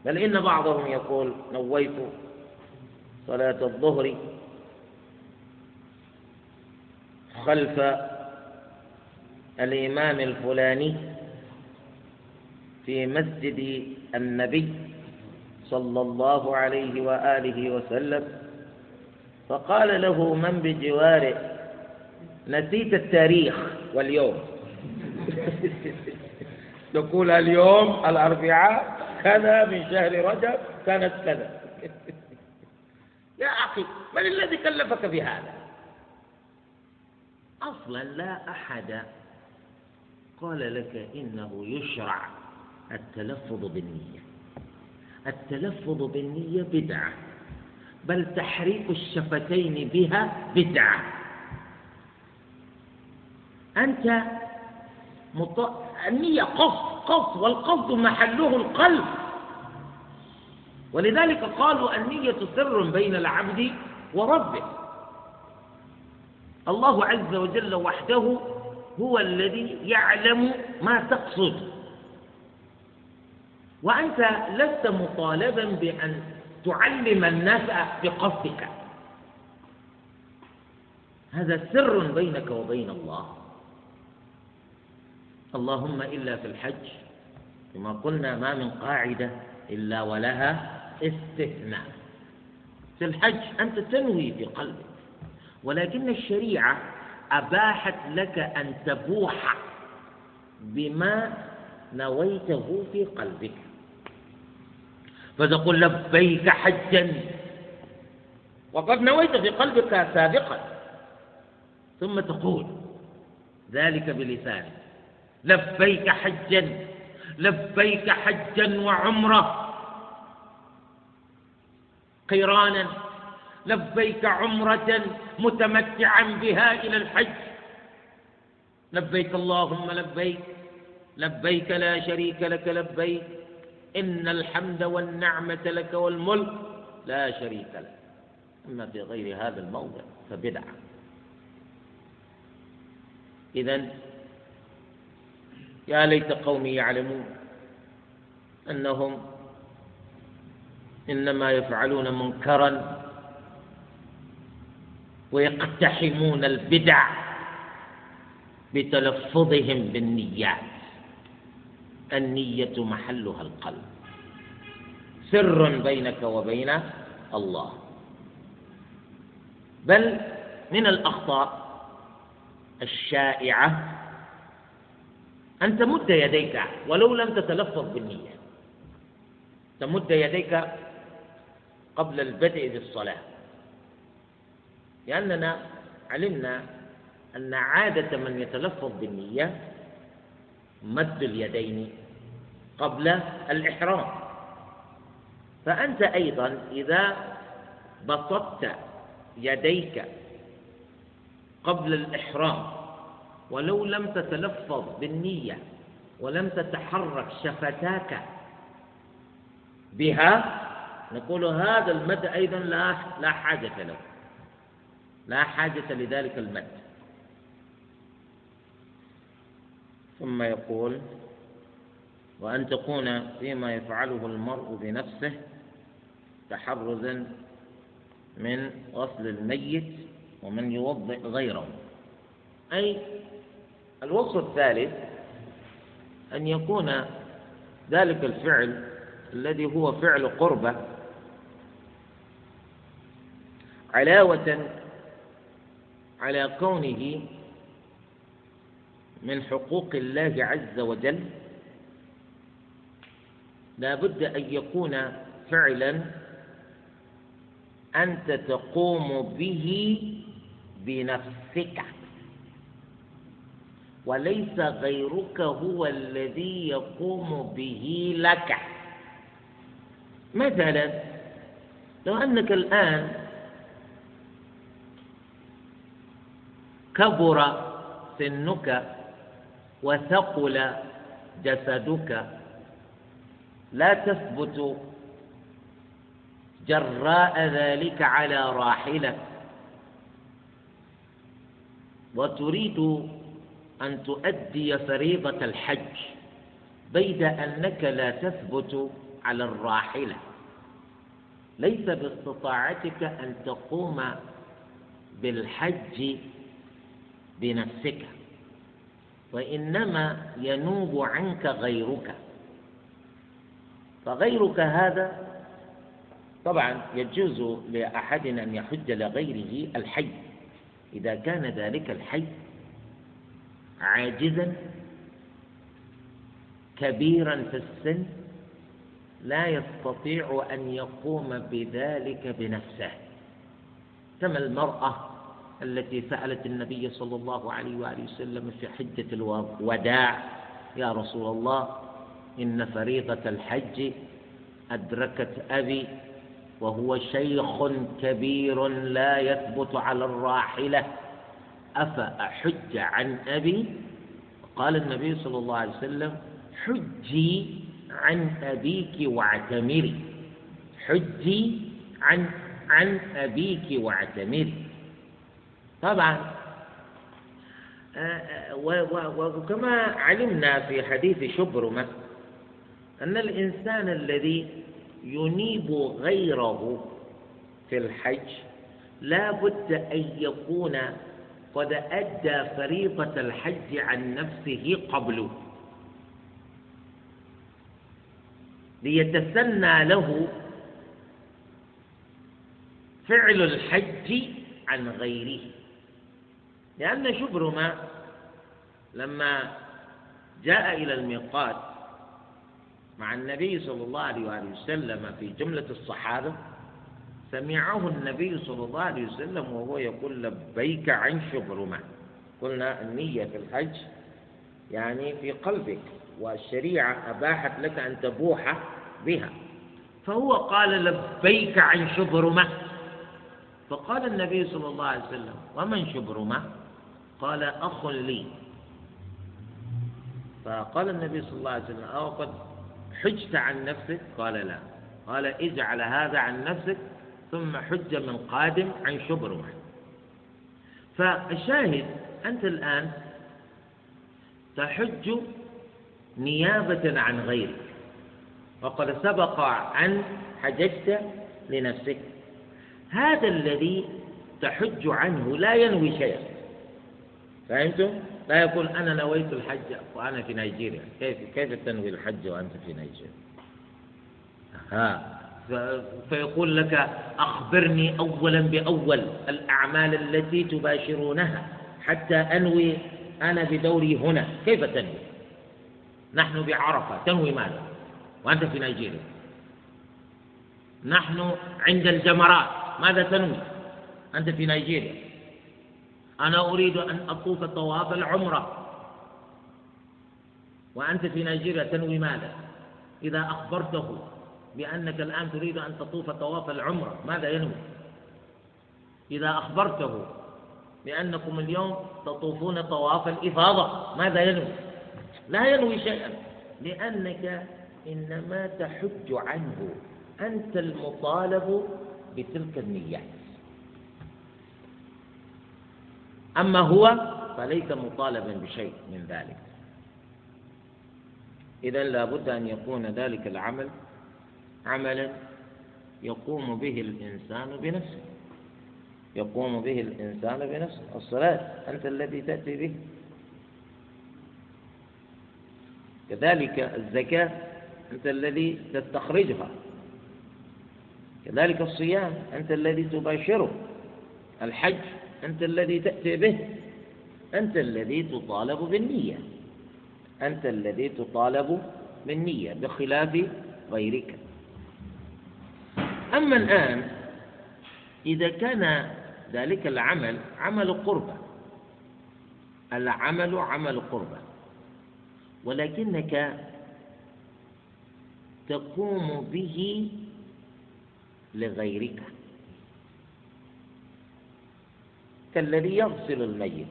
بل إن بعضهم يقول نويت صلاة الظهر خلف الإمام الفلاني في مسجد النبي صلى الله عليه وآله وسلم فقال له من بجواره نسيت التاريخ واليوم. تقول اليوم الأربعاء كذا من شهر رجب كانت كذا. يا أخي من الذي كلفك بهذا أصلا لا أحد قال لك إنه يشرع التلفظ بالنية. التلفظ بالنية بدعة بل تحريك الشفتين بها بدعة. أنت مط... النية قصد. قصد والقصد محله القلب. ولذلك قالوا النية سر بين العبد وربه. الله عز وجل وحده هو الذي يعلم ما تقصد. وأنت لست مطالبا بأن تعلم الناس بقصدك. هذا سر بينك وبين الله. اللهم إلا في الحج كما قلنا ما من قاعدة إلا ولها استثناء. في الحج أنت تنوي في قلبك ولكن الشريعة أباحت لك أن تبوح بما نويته في قلبك. فتقول لبيك حجا وقد نويت في قلبك سابقا. ثم تقول ذلك بلسانك. لبيك حجا لبيك حجا وعمره. قرانا لبيك عمرة متمتعا بها إلى الحج. لبيك اللهم لبيك لبيك لا شريك لك لبيك. إن الحمد والنعمة لك والملك لا شريك لك. أما في غير هذا الموضع فبدعة. إذا يا ليت قومي يعلمون أنهم إنما يفعلون منكرا ويقتحمون البدع بتلفظهم بالنيات. النية محلها القلب. سر بينك وبين الله. بل من الأخطاء الشائعة أن تمد يديك ولو لم تتلفظ بالنية. تمد يديك قبل البدء بالصلاة. لأننا علمنا أن عادة من يتلفظ بالنية مد اليدين قبل الإحرام. فأنت أيضا إذا بسطت يديك قبل الإحرام ولو لم تتلفظ بالنية ولم تتحرك شفتاك بها نقول هذا المد أيضا لا لا حاجة له. لا حاجة لذلك المد. ثم يقول وأن تكون فيما يفعله المرء بنفسه تحرزا من غسل الميت ومن يوضئ غيره. أي الوصف الثالث أن يكون ذلك الفعل الذي هو فعل قربة علاوة على كونه من حقوق الله عز وجل لا بد أن يكون فعلا أنت تقوم به بنفسك. وليس غيرك هو الذي يقوم به لك. مثلا لو أنك الآن كبر سنك وثقل جسدك لا تثبت جراء ذلك على راحلة. وتريد أن تؤدي فريضة الحج بيد أنك لا تثبت على الراحلة. ليس باستطاعتك أن تقوم بالحج بنفسك وإنما ينوب عنك غيرك. فغيرك هذا طبعا يجوز لأحد أن يحج لغيره الحي إذا كان ذلك الحي. عاجزا كبيرا في السن لا يستطيع أن يقوم بذلك بنفسه. كما المرأة التي سألت النبي صلى الله عليه وآله وسلم في حجة الوداع يا رسول الله إن فريضة الحج أدركت أبي وهو شيخ كبير لا يثبت على الراحلة. أفأحج عن أبي؟ قال النبي صلى الله عليه وسلم حجي عن أبيك واعتمري. حجي عن عن أبيك واعتمري. طبعا آه، آه، وكما علمنا في حديث شبرمة أن الإنسان الذي ينيب غيره في الحج لا بد أن يكون قد أدى فريضة الحج عن نفسه قبله. ليتسنى له فعل الحج عن غيره. لأن شبرمة لما جاء إلى الميقات مع النبي صلى الله عليه وآله وسلم في جملة الصحابة سمعه النبي صلى الله عليه وسلم وهو يقول لبيك عن شبرمة قلنا النية في الحج يعني في قلبك والشريعة أباحت لك أن تبوح بها. فهو قال لبيك عن شبرمة فقال النبي صلى الله عليه وسلم ومن شبرمة قال أخ لي. فقال النبي صلى الله عليه وسلم أو قد حجت عن نفسك؟ قال لا. قال اجعل هذا عن نفسك ثم حج من قادم عن شبرمة فالشاهد أنت الآن تحج نيابة عن غيرك. وقد سبق أن حججت لنفسك. هذا الذي تحج عنه لا ينوي شيئا. فهمتم؟ لا يقول أنا نويت الحج وأنا في نيجيريا. كيف كيف تنوي الحج وأنت في نيجيريا؟ فيقول لك أخبرني أولا بأول الأعمال التي تباشرونها حتى أنوي أنا بدوري هنا. كيف تنوي؟ نحن بعرفة. تنوي ماذا؟ وأنت في نيجيريا. نحن عند الجمرات. ماذا تنوي؟ أنت في نيجيريا. أنا أريد أن أطوف طواف العمرة. وأنت في نيجيريا. تنوي ماذا؟ إذا أخبرته بأنك الآن تريد أن تطوف طواف العمرة. ماذا ينوي؟ إذا أخبرته بأنكم اليوم تطوفون طواف الإفاضة ماذا ينوي؟ لا ينوي شيئا. لأنك إنما تحج عنه. أنت المطالب بتلك النيات. أما هو فليس مطالبا بشيء من ذلك. إذا لابد أن يكون ذلك العمل عملا يقوم به الإنسان بنفسه. يقوم به الإنسان بنفسه. الصلاة أنت الذي تأتي به. كذلك الزكاة أنت الذي تستخرجها. كذلك الصيام أنت الذي تباشره. الحج أنت الذي تأتي به. أنت الذي تطالب بالنية. أنت الذي تطالب بالنية بخلاف غيرك. أما الآن إذا كان ذلك العمل عمل قربة. العمل عمل قربة. ولكنك تقوم به لغيرك. كالذي يغسل الميت.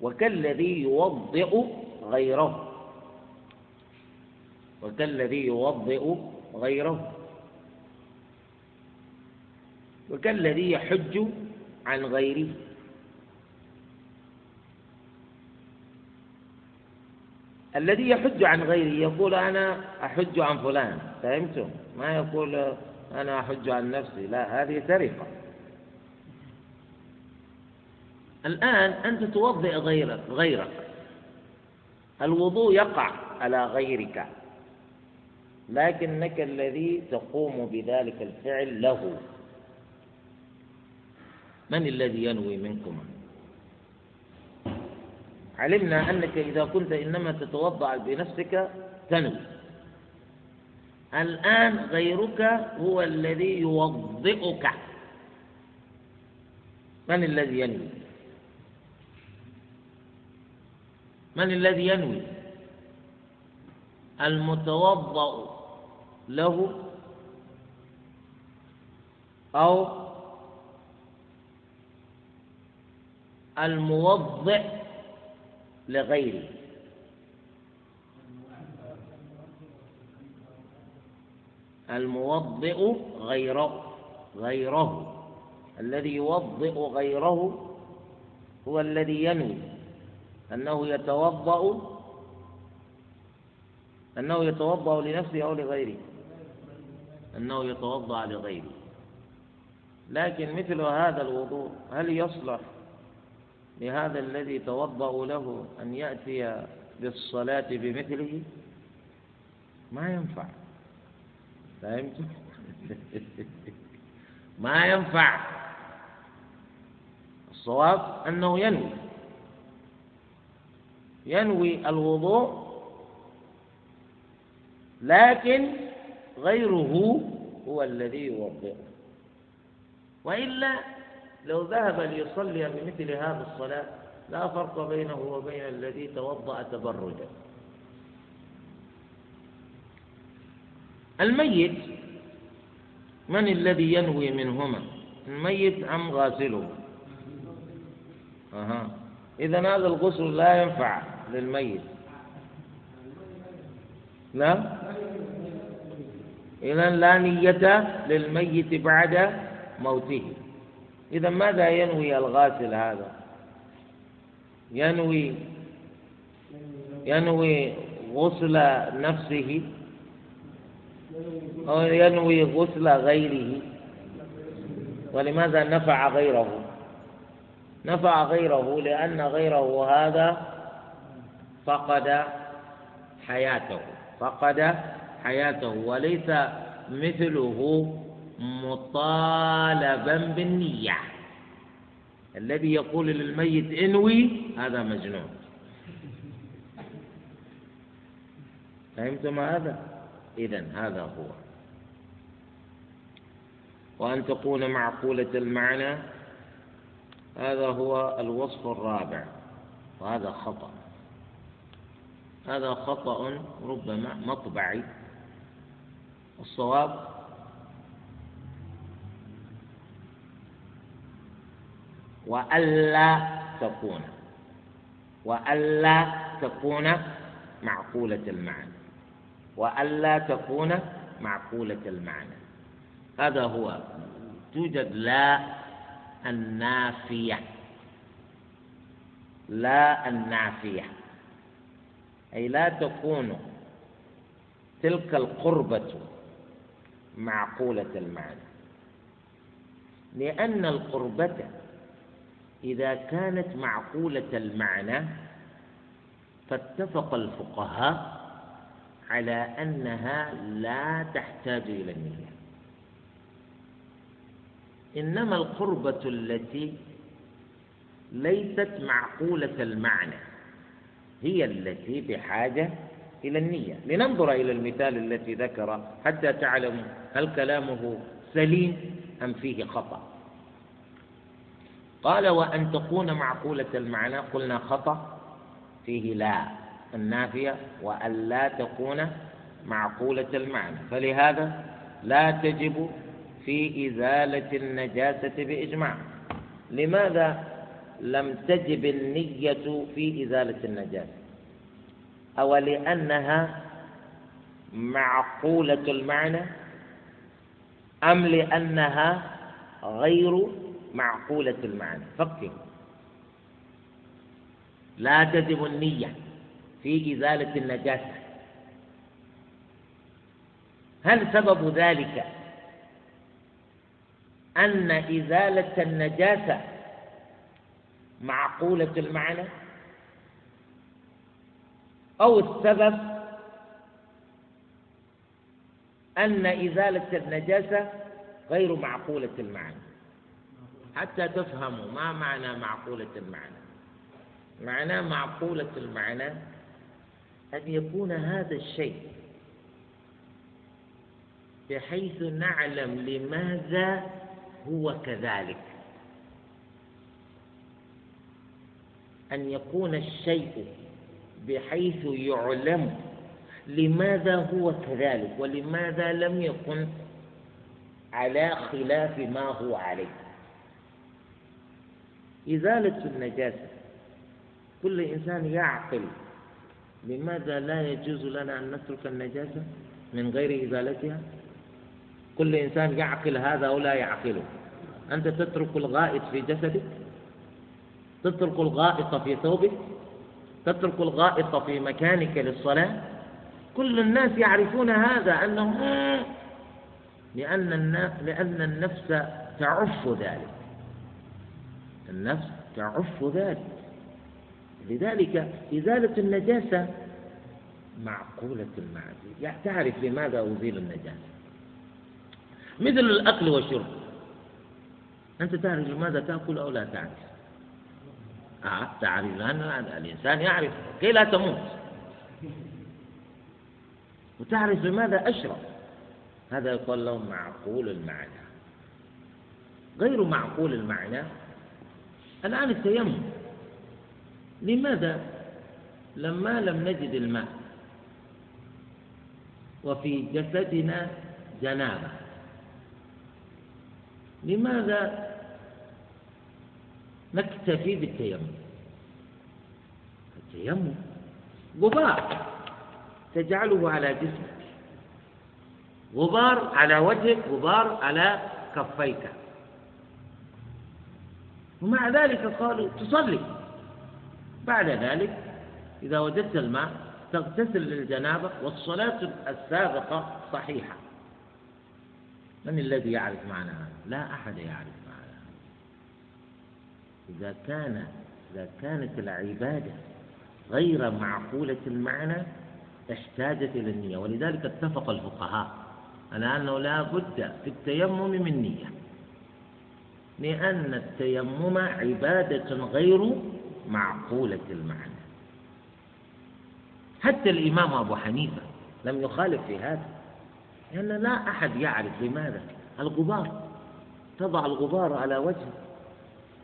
وكالذي يوضئ غيره. وكالذي يوضئ غيره. وكالذي يحج عن غيره. الذي يحج عن غيره يقول أنا أحج عن فلان فهمتم؟ ما يقول أنا أحج عن نفسي لا هذه سرقة. الآن أنت توضئ غيرك غيرك. الوضوء يقع على غيرك. لكنك الذي تقوم بذلك الفعل له. من الذي ينوي منكم علمنا أنك إذا كنت إنما تتوضأ بنفسك تنوي. الآن غيرك هو الذي يوضئك. من الذي ينوي؟ من الذي ينوي؟ المتوضأ له أو الموضع لغيره الموضئ غيره غيره. الذي يوضئ غيره هو الذي ينوي. أنه يتوضأ أنه يتوضأ لنفسه أو لغيره. أنه يتوضأ لغيره. لكن مثل هذا الوضوء هل يصلح لهذا الذي توضأ له أن يأتي بالصلاة بمثله؟ ما ينفع. فهمت؟ ما ينفع. الصواب أنه ينوي. ينوي الوضوء لكن غيره هو الذي يوضئه. وإلا لو ذهب ليصلي بمثل هذه الصلاة لا فرق بينه وبين الذي توضأ تبرجا. الميت من الذي ينوي منهما؟ الميت أم غاسله؟ أها. إذا هذا الغسل لا ينفع للميت. لا إذا لا نية للميت بعد موته. إذا ماذا ينوي الغاسل هذا؟ ينوي ينوي غسل نفسه؟ أو ينوي غسل غيره؟ ولماذا نفع غيره؟ نفع غيره لأن غيره هذا فقد حياته فقد حياته وليس مثله مطالبا بالنية. الذي يقول للميت انوي هذا مجنون. فهمتم هذا؟ إذا هذا هو. وأن تكون معقولة المعنى هذا هو الوصف الرابع وهذا خطأ. هذا خطأ ربما مطبعي. الصواب وألا تكون وألا تكون معقولة المعنى وألا تكون معقولة المعنى. هذا هو توجد لا النافية لا النافية أي لا تكون تلك القربة معقولة المعنى. لأن القربة إذا كانت معقولة المعنى فاتفق الفقهاء على أنها لا تحتاج إلى النية. إنما القربة التي ليست معقولة المعنى هي التي بحاجة إلى النية. لننظر إلى المثال الذي ذكر حتى تعلم هل كلامه سليم أم فيه خطأ. قال وأن تكون معقولة المعنى قلنا خطأ. فيه لا النافية وأن لا تكون معقولة المعنى. فلهذا لا تجب في إزالة النجاسة بإجماع. لماذا لم تجب النية في إزالة النجاسة؟ أو لأنها معقولة المعنى أم لأنها غير معقولة المعنى. فكر. لا تجب النية في إزالة النجاسة. هل سبب ذلك أن إزالة النجاسة معقولة المعنى؟ أو السبب أن إزالة النجاسة غير معقولة المعنى؟ حتى تفهموا ما معنى معقولة المعنى. معنى معقولة المعنى أن يكون هذا الشيء بحيث نعلم لماذا هو كذلك. أن يكون الشيء بحيث يعلم لماذا هو كذلك ولماذا لم يكن على خلاف ما هو عليه. إزالة النجاسة. كل إنسان يعقل لماذا لا يجوز لنا أن نترك النجاسة من غير إزالتها؟ كل إنسان يعقل هذا أو لا يعقله. أنت تترك الغائط في جسدك تترك الغائط في ثوبك تترك الغائط في مكانك للصلاة. كل الناس يعرفون هذا أنه لأن لأن النفس تعف ذلك. النفس تعف ذلك لذلك إزالة النجاسة معقولة المعنى يعني تعرف لماذا أزيل النجاسة؟ مثل الأكل والشرب. أنت تعرف لماذا تأكل أو لا تعرف؟ آه تعرف لأن الإنسان يعرف كي لا تموت. وتعرف لماذا أشرب. هذا يقول له معقول المعنى. غير معقول المعنى الآن التيمم. لماذا؟ لما لم نجد الماء. وفي جسدنا جنابة. لماذا نكتفي بالتيمم؟ التيمم غبار تجعله على جسمك. غبار على وجهك غبار على كفيك. ومع ذلك قالوا تصلي. بعد ذلك إذا وجدت الماء تغتسل للجنابة والصلاة السابقة صحيحة. من الذي يعرف معنى هذا؟ لا أحد يعرف معنى هذا. إذا كان إذا كانت العبادة غير معقولة المعنى احتاجت إلى النية. ولذلك اتفق الفقهاء على أنه لا بد في التيمم من نية. لأن التيمم عبادة غير معقولة المعنى. حتى الإمام أبو حنيفة لم يخالف في هذا لأن لا أحد يعرف لماذا الغبار تضع الغبار على وجهه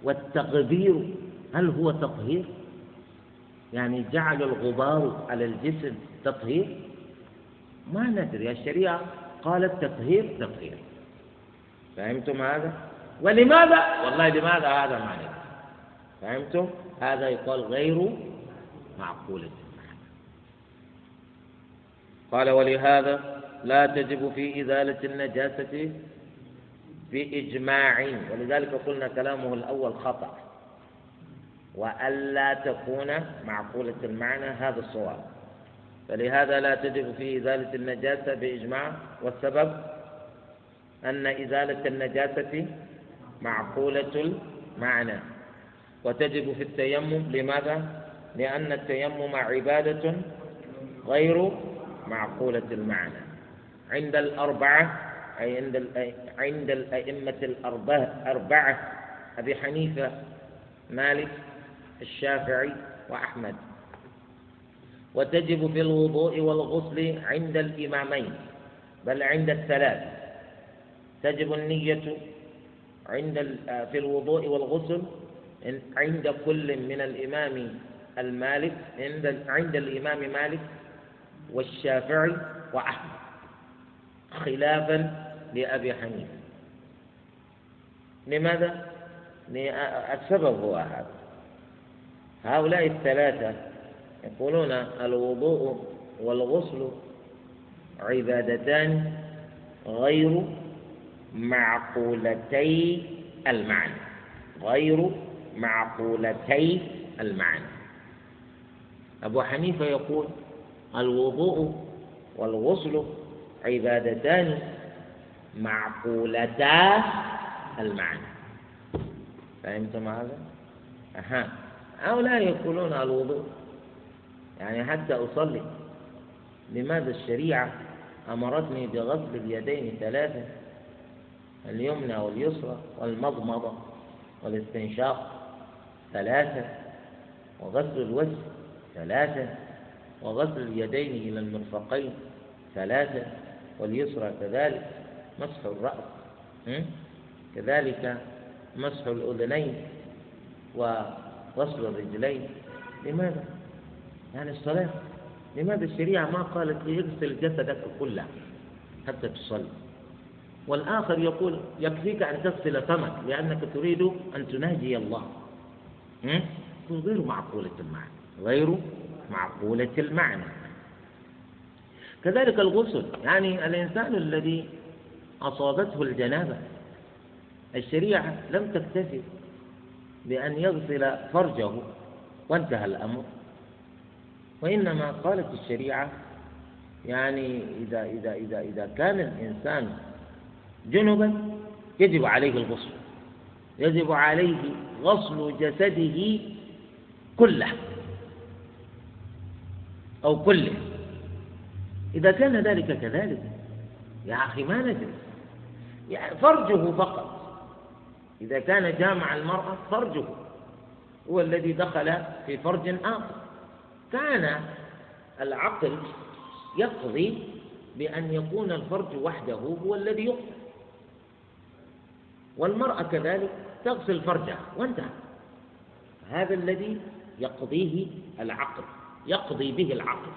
والتغبير هل هو تطهير؟ يعني جعل الغبار على الجسم تطهير؟ ما ندري. الشريعة قالت تطهير تطهير. فهمتم هذا؟ ولماذا؟ والله لماذا هذا ما ندري فهمتم؟ هذا يقال غير معقولة قال ولهذا لا تجب في إزالة النجاسة بإجماع ولذلك قلنا كلامه الأول خطأ. وألا تكون معقولة المعنى هذا الصواب. فلهذا لا تجب في إزالة النجاسة بإجماع. والسبب أن إزالة النجاسة معقولة المعنى وتجب في التيمم لماذا؟ لأن التيمم عبادة غير معقولة المعنى. عند الأربعة أي عند عند الأئمة الأربعة أربعة أبي حنيفة مالك الشافعي وأحمد. وتجب في الوضوء والغسل عند الإمامين بل عند الثلاث. تجب النية عند في الوضوء والغسل عند كل من الإمام المالك عند عند الإمام مالك والشافعي وأحمد خلافا لأبي حنيفة لماذا؟ السبب هو هذا هؤلاء الثلاثة يقولون الوضوء والغسل عبادتان غير معقولتي المعنى. غير معقولتي المعنى. أبو حنيفة يقول الوضوء والغسل عبادتان معقولتا المعنى. فهمتم هذا؟ أها. هؤلاء يقولون الوضوء. يعني حتى أصلي. لماذا الشريعة أمرتني بغسل اليدين ثلاثة؟ اليمنى واليسرى والمضمضة والاستنشاق ثلاثة وغسل الوجه ثلاثة وغسل اليدين إلى المرفقين ثلاثة واليسرى كذلك مسح الرأس كذلك مسح الأذنين وغسل الرجلين. لماذا؟ يعني الصلاة لماذا الشريعة ما قالت ليغسل جسدك كله حتى تصلي؟ والآخر يقول يكفيك أن تغسل فمك لأنك تريد أن تناجي الله. غير معقولة المعنى غير معقولة المعنى. كذلك الغسل يعني الإنسان الذي أصابته الجنابة الشريعة لم تكتفي بأن يغسل فرجه وانتهى الأمر. وإنما قالت الشريعة يعني إذا إذا إذا إذا كان الإنسان جنبا يجب عليه الغسل يجب عليه غسل جسده كله أو كله. إذا كان ذلك كذلك يا أخي ما ندري. يعني فرجه فقط. إذا كان جامع المرأة فرجه هو الذي دخل في فرج آخر. كان العقل يقضي بأن يكون الفرج وحده هو الذي يقضي. والمرأة كذلك تغسل فرجها وانتهى. هذا الذي يقضيه العقل يقضي به العقل.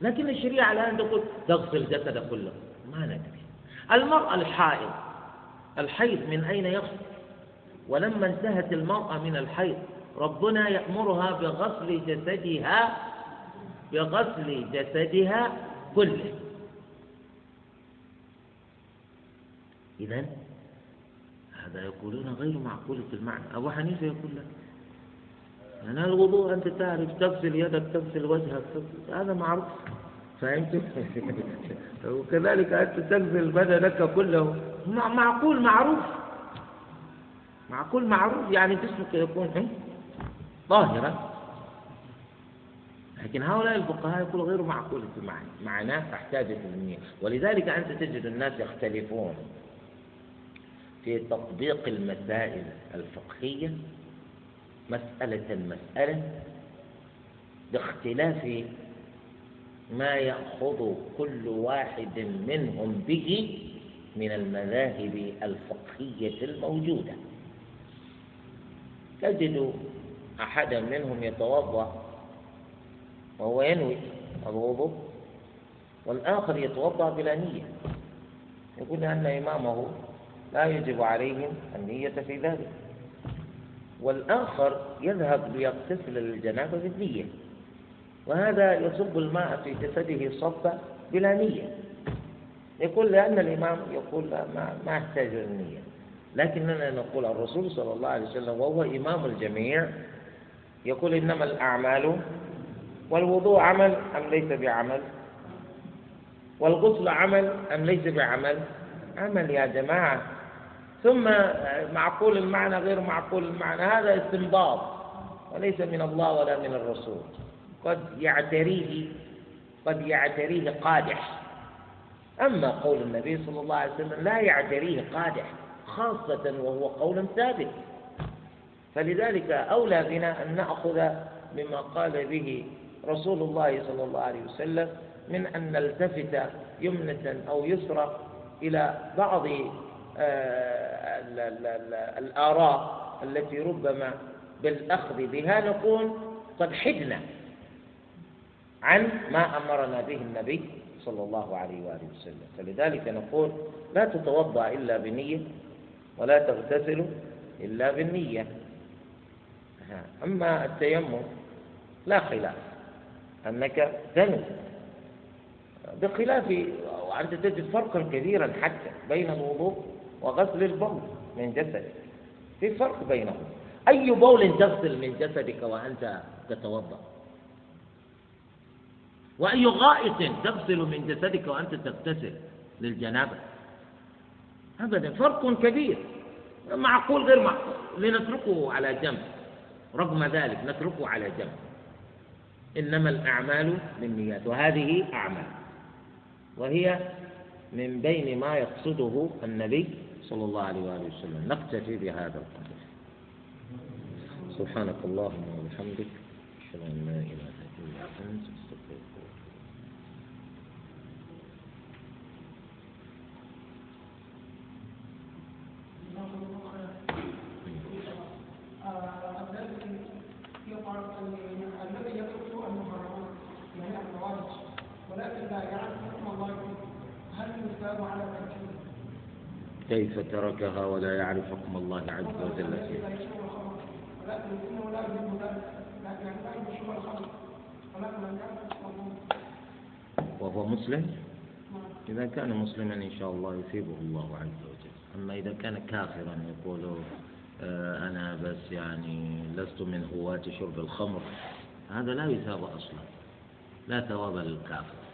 لكن الشريعة الآن تقول تغسل جسد كله. ما ندري. المرأة الحائض الحيض من أين يغسل؟ ولما انتهت المرأة من الحيض ربنا يأمرها بغسل جسدها بغسل جسدها كله. إذا هذا يقولون غير معقولة المعنى. أبو حنيفة يقول لك أنا الوضوء أنت تعرف تغسل يدك تغسل وجهك هذا معروف. فهمت؟ وكذلك أنت تغسل بدنك كله. معقول معروف. معقول معروف يعني جسمك يكون ظاهرا لكن هؤلاء الفقهاء يقولوا غير معقولة المعنى. معناه تحتاج النية ولذلك أنت تجد الناس يختلفون. في تطبيق المسائل الفقهية مسألة مسألة باختلاف ما يأخذ كل واحد منهم به من المذاهب الفقهية الموجودة. تجد أحدا منهم يتوضأ وهو ينوي الوضوء والآخر يتوضأ بلا نية. يقول أن إمامه لا يجب عليهم النية في ذلك. والآخر يذهب ليغتسل للجنابة بالنية. وهذا يصب الماء في جسده صبا بلا نية. يقول لأن الإمام يقول لا ما, ما يحتاج النية. لكننا نقول الرسول صلى الله عليه وسلم وهو إمام الجميع يقول إنما الأعمال والوضوء عمل أم ليس بعمل؟ والغسل عمل أم ليس بعمل؟ عمل يا جماعة. ثم معقول المعنى غير معقول المعنى. هذا استنباط وليس من الله ولا من الرسول. قد يعتريه قد يعتريه قادح. أما قول النبي صلى الله عليه وسلم لا يعتريه قادح خاصة وهو قول ثابت. فلذلك أولى بنا أن نأخذ مما قال به رسول الله صلى الله عليه وسلم من أن نلتفت يمنة أو يسرى إلى بعض آه، الآراء التي ربما بالأخذ بها نكون قد حدنا عن ما أمرنا به النبي صلى الله عليه وآله وسلم. فلذلك نقول لا تتوضأ إلا بنية ولا تغتسل إلا بالنية. أما التيمم لا خلاف. أنك تنوي بخلاف وأنت تجد فرقا كبيرا حتى بين الوضوء وغسل البول من جسدك. في فرق بينهم. أي بول تغسل من جسدك وأنت تتوضأ؟ وأي غائط تغسل من جسدك وأنت تغتسل للجنابة؟ أبدا. فرق كبير. معقول غير معقول. لنتركه على جنب. رغم ذلك نتركه على جنب. إنما الأعمال بالنيات. وهذه أعمال. وهي من بين ما يقصده النبي صلى الله عليه وآله وسلم. نقتفي بهذا القدر. سبحانك اللهم وبحمدك أشهد أن لا إله إلا أنت أستغفرك أه، يعني ولكن لا يعرف حكم الله هل يثاب على كيف تركها ولا يعرف حكم الله عز وجل فيها؟ وهو مسلم؟ إذا كان مسلما إن شاء الله يثيبه الله عز وجل. أما إذا كان كافرا يقول آه، أنا بس يعني لست من هواة شرب الخمر هذا لا يثاب أصلا لا ثواب للكافر.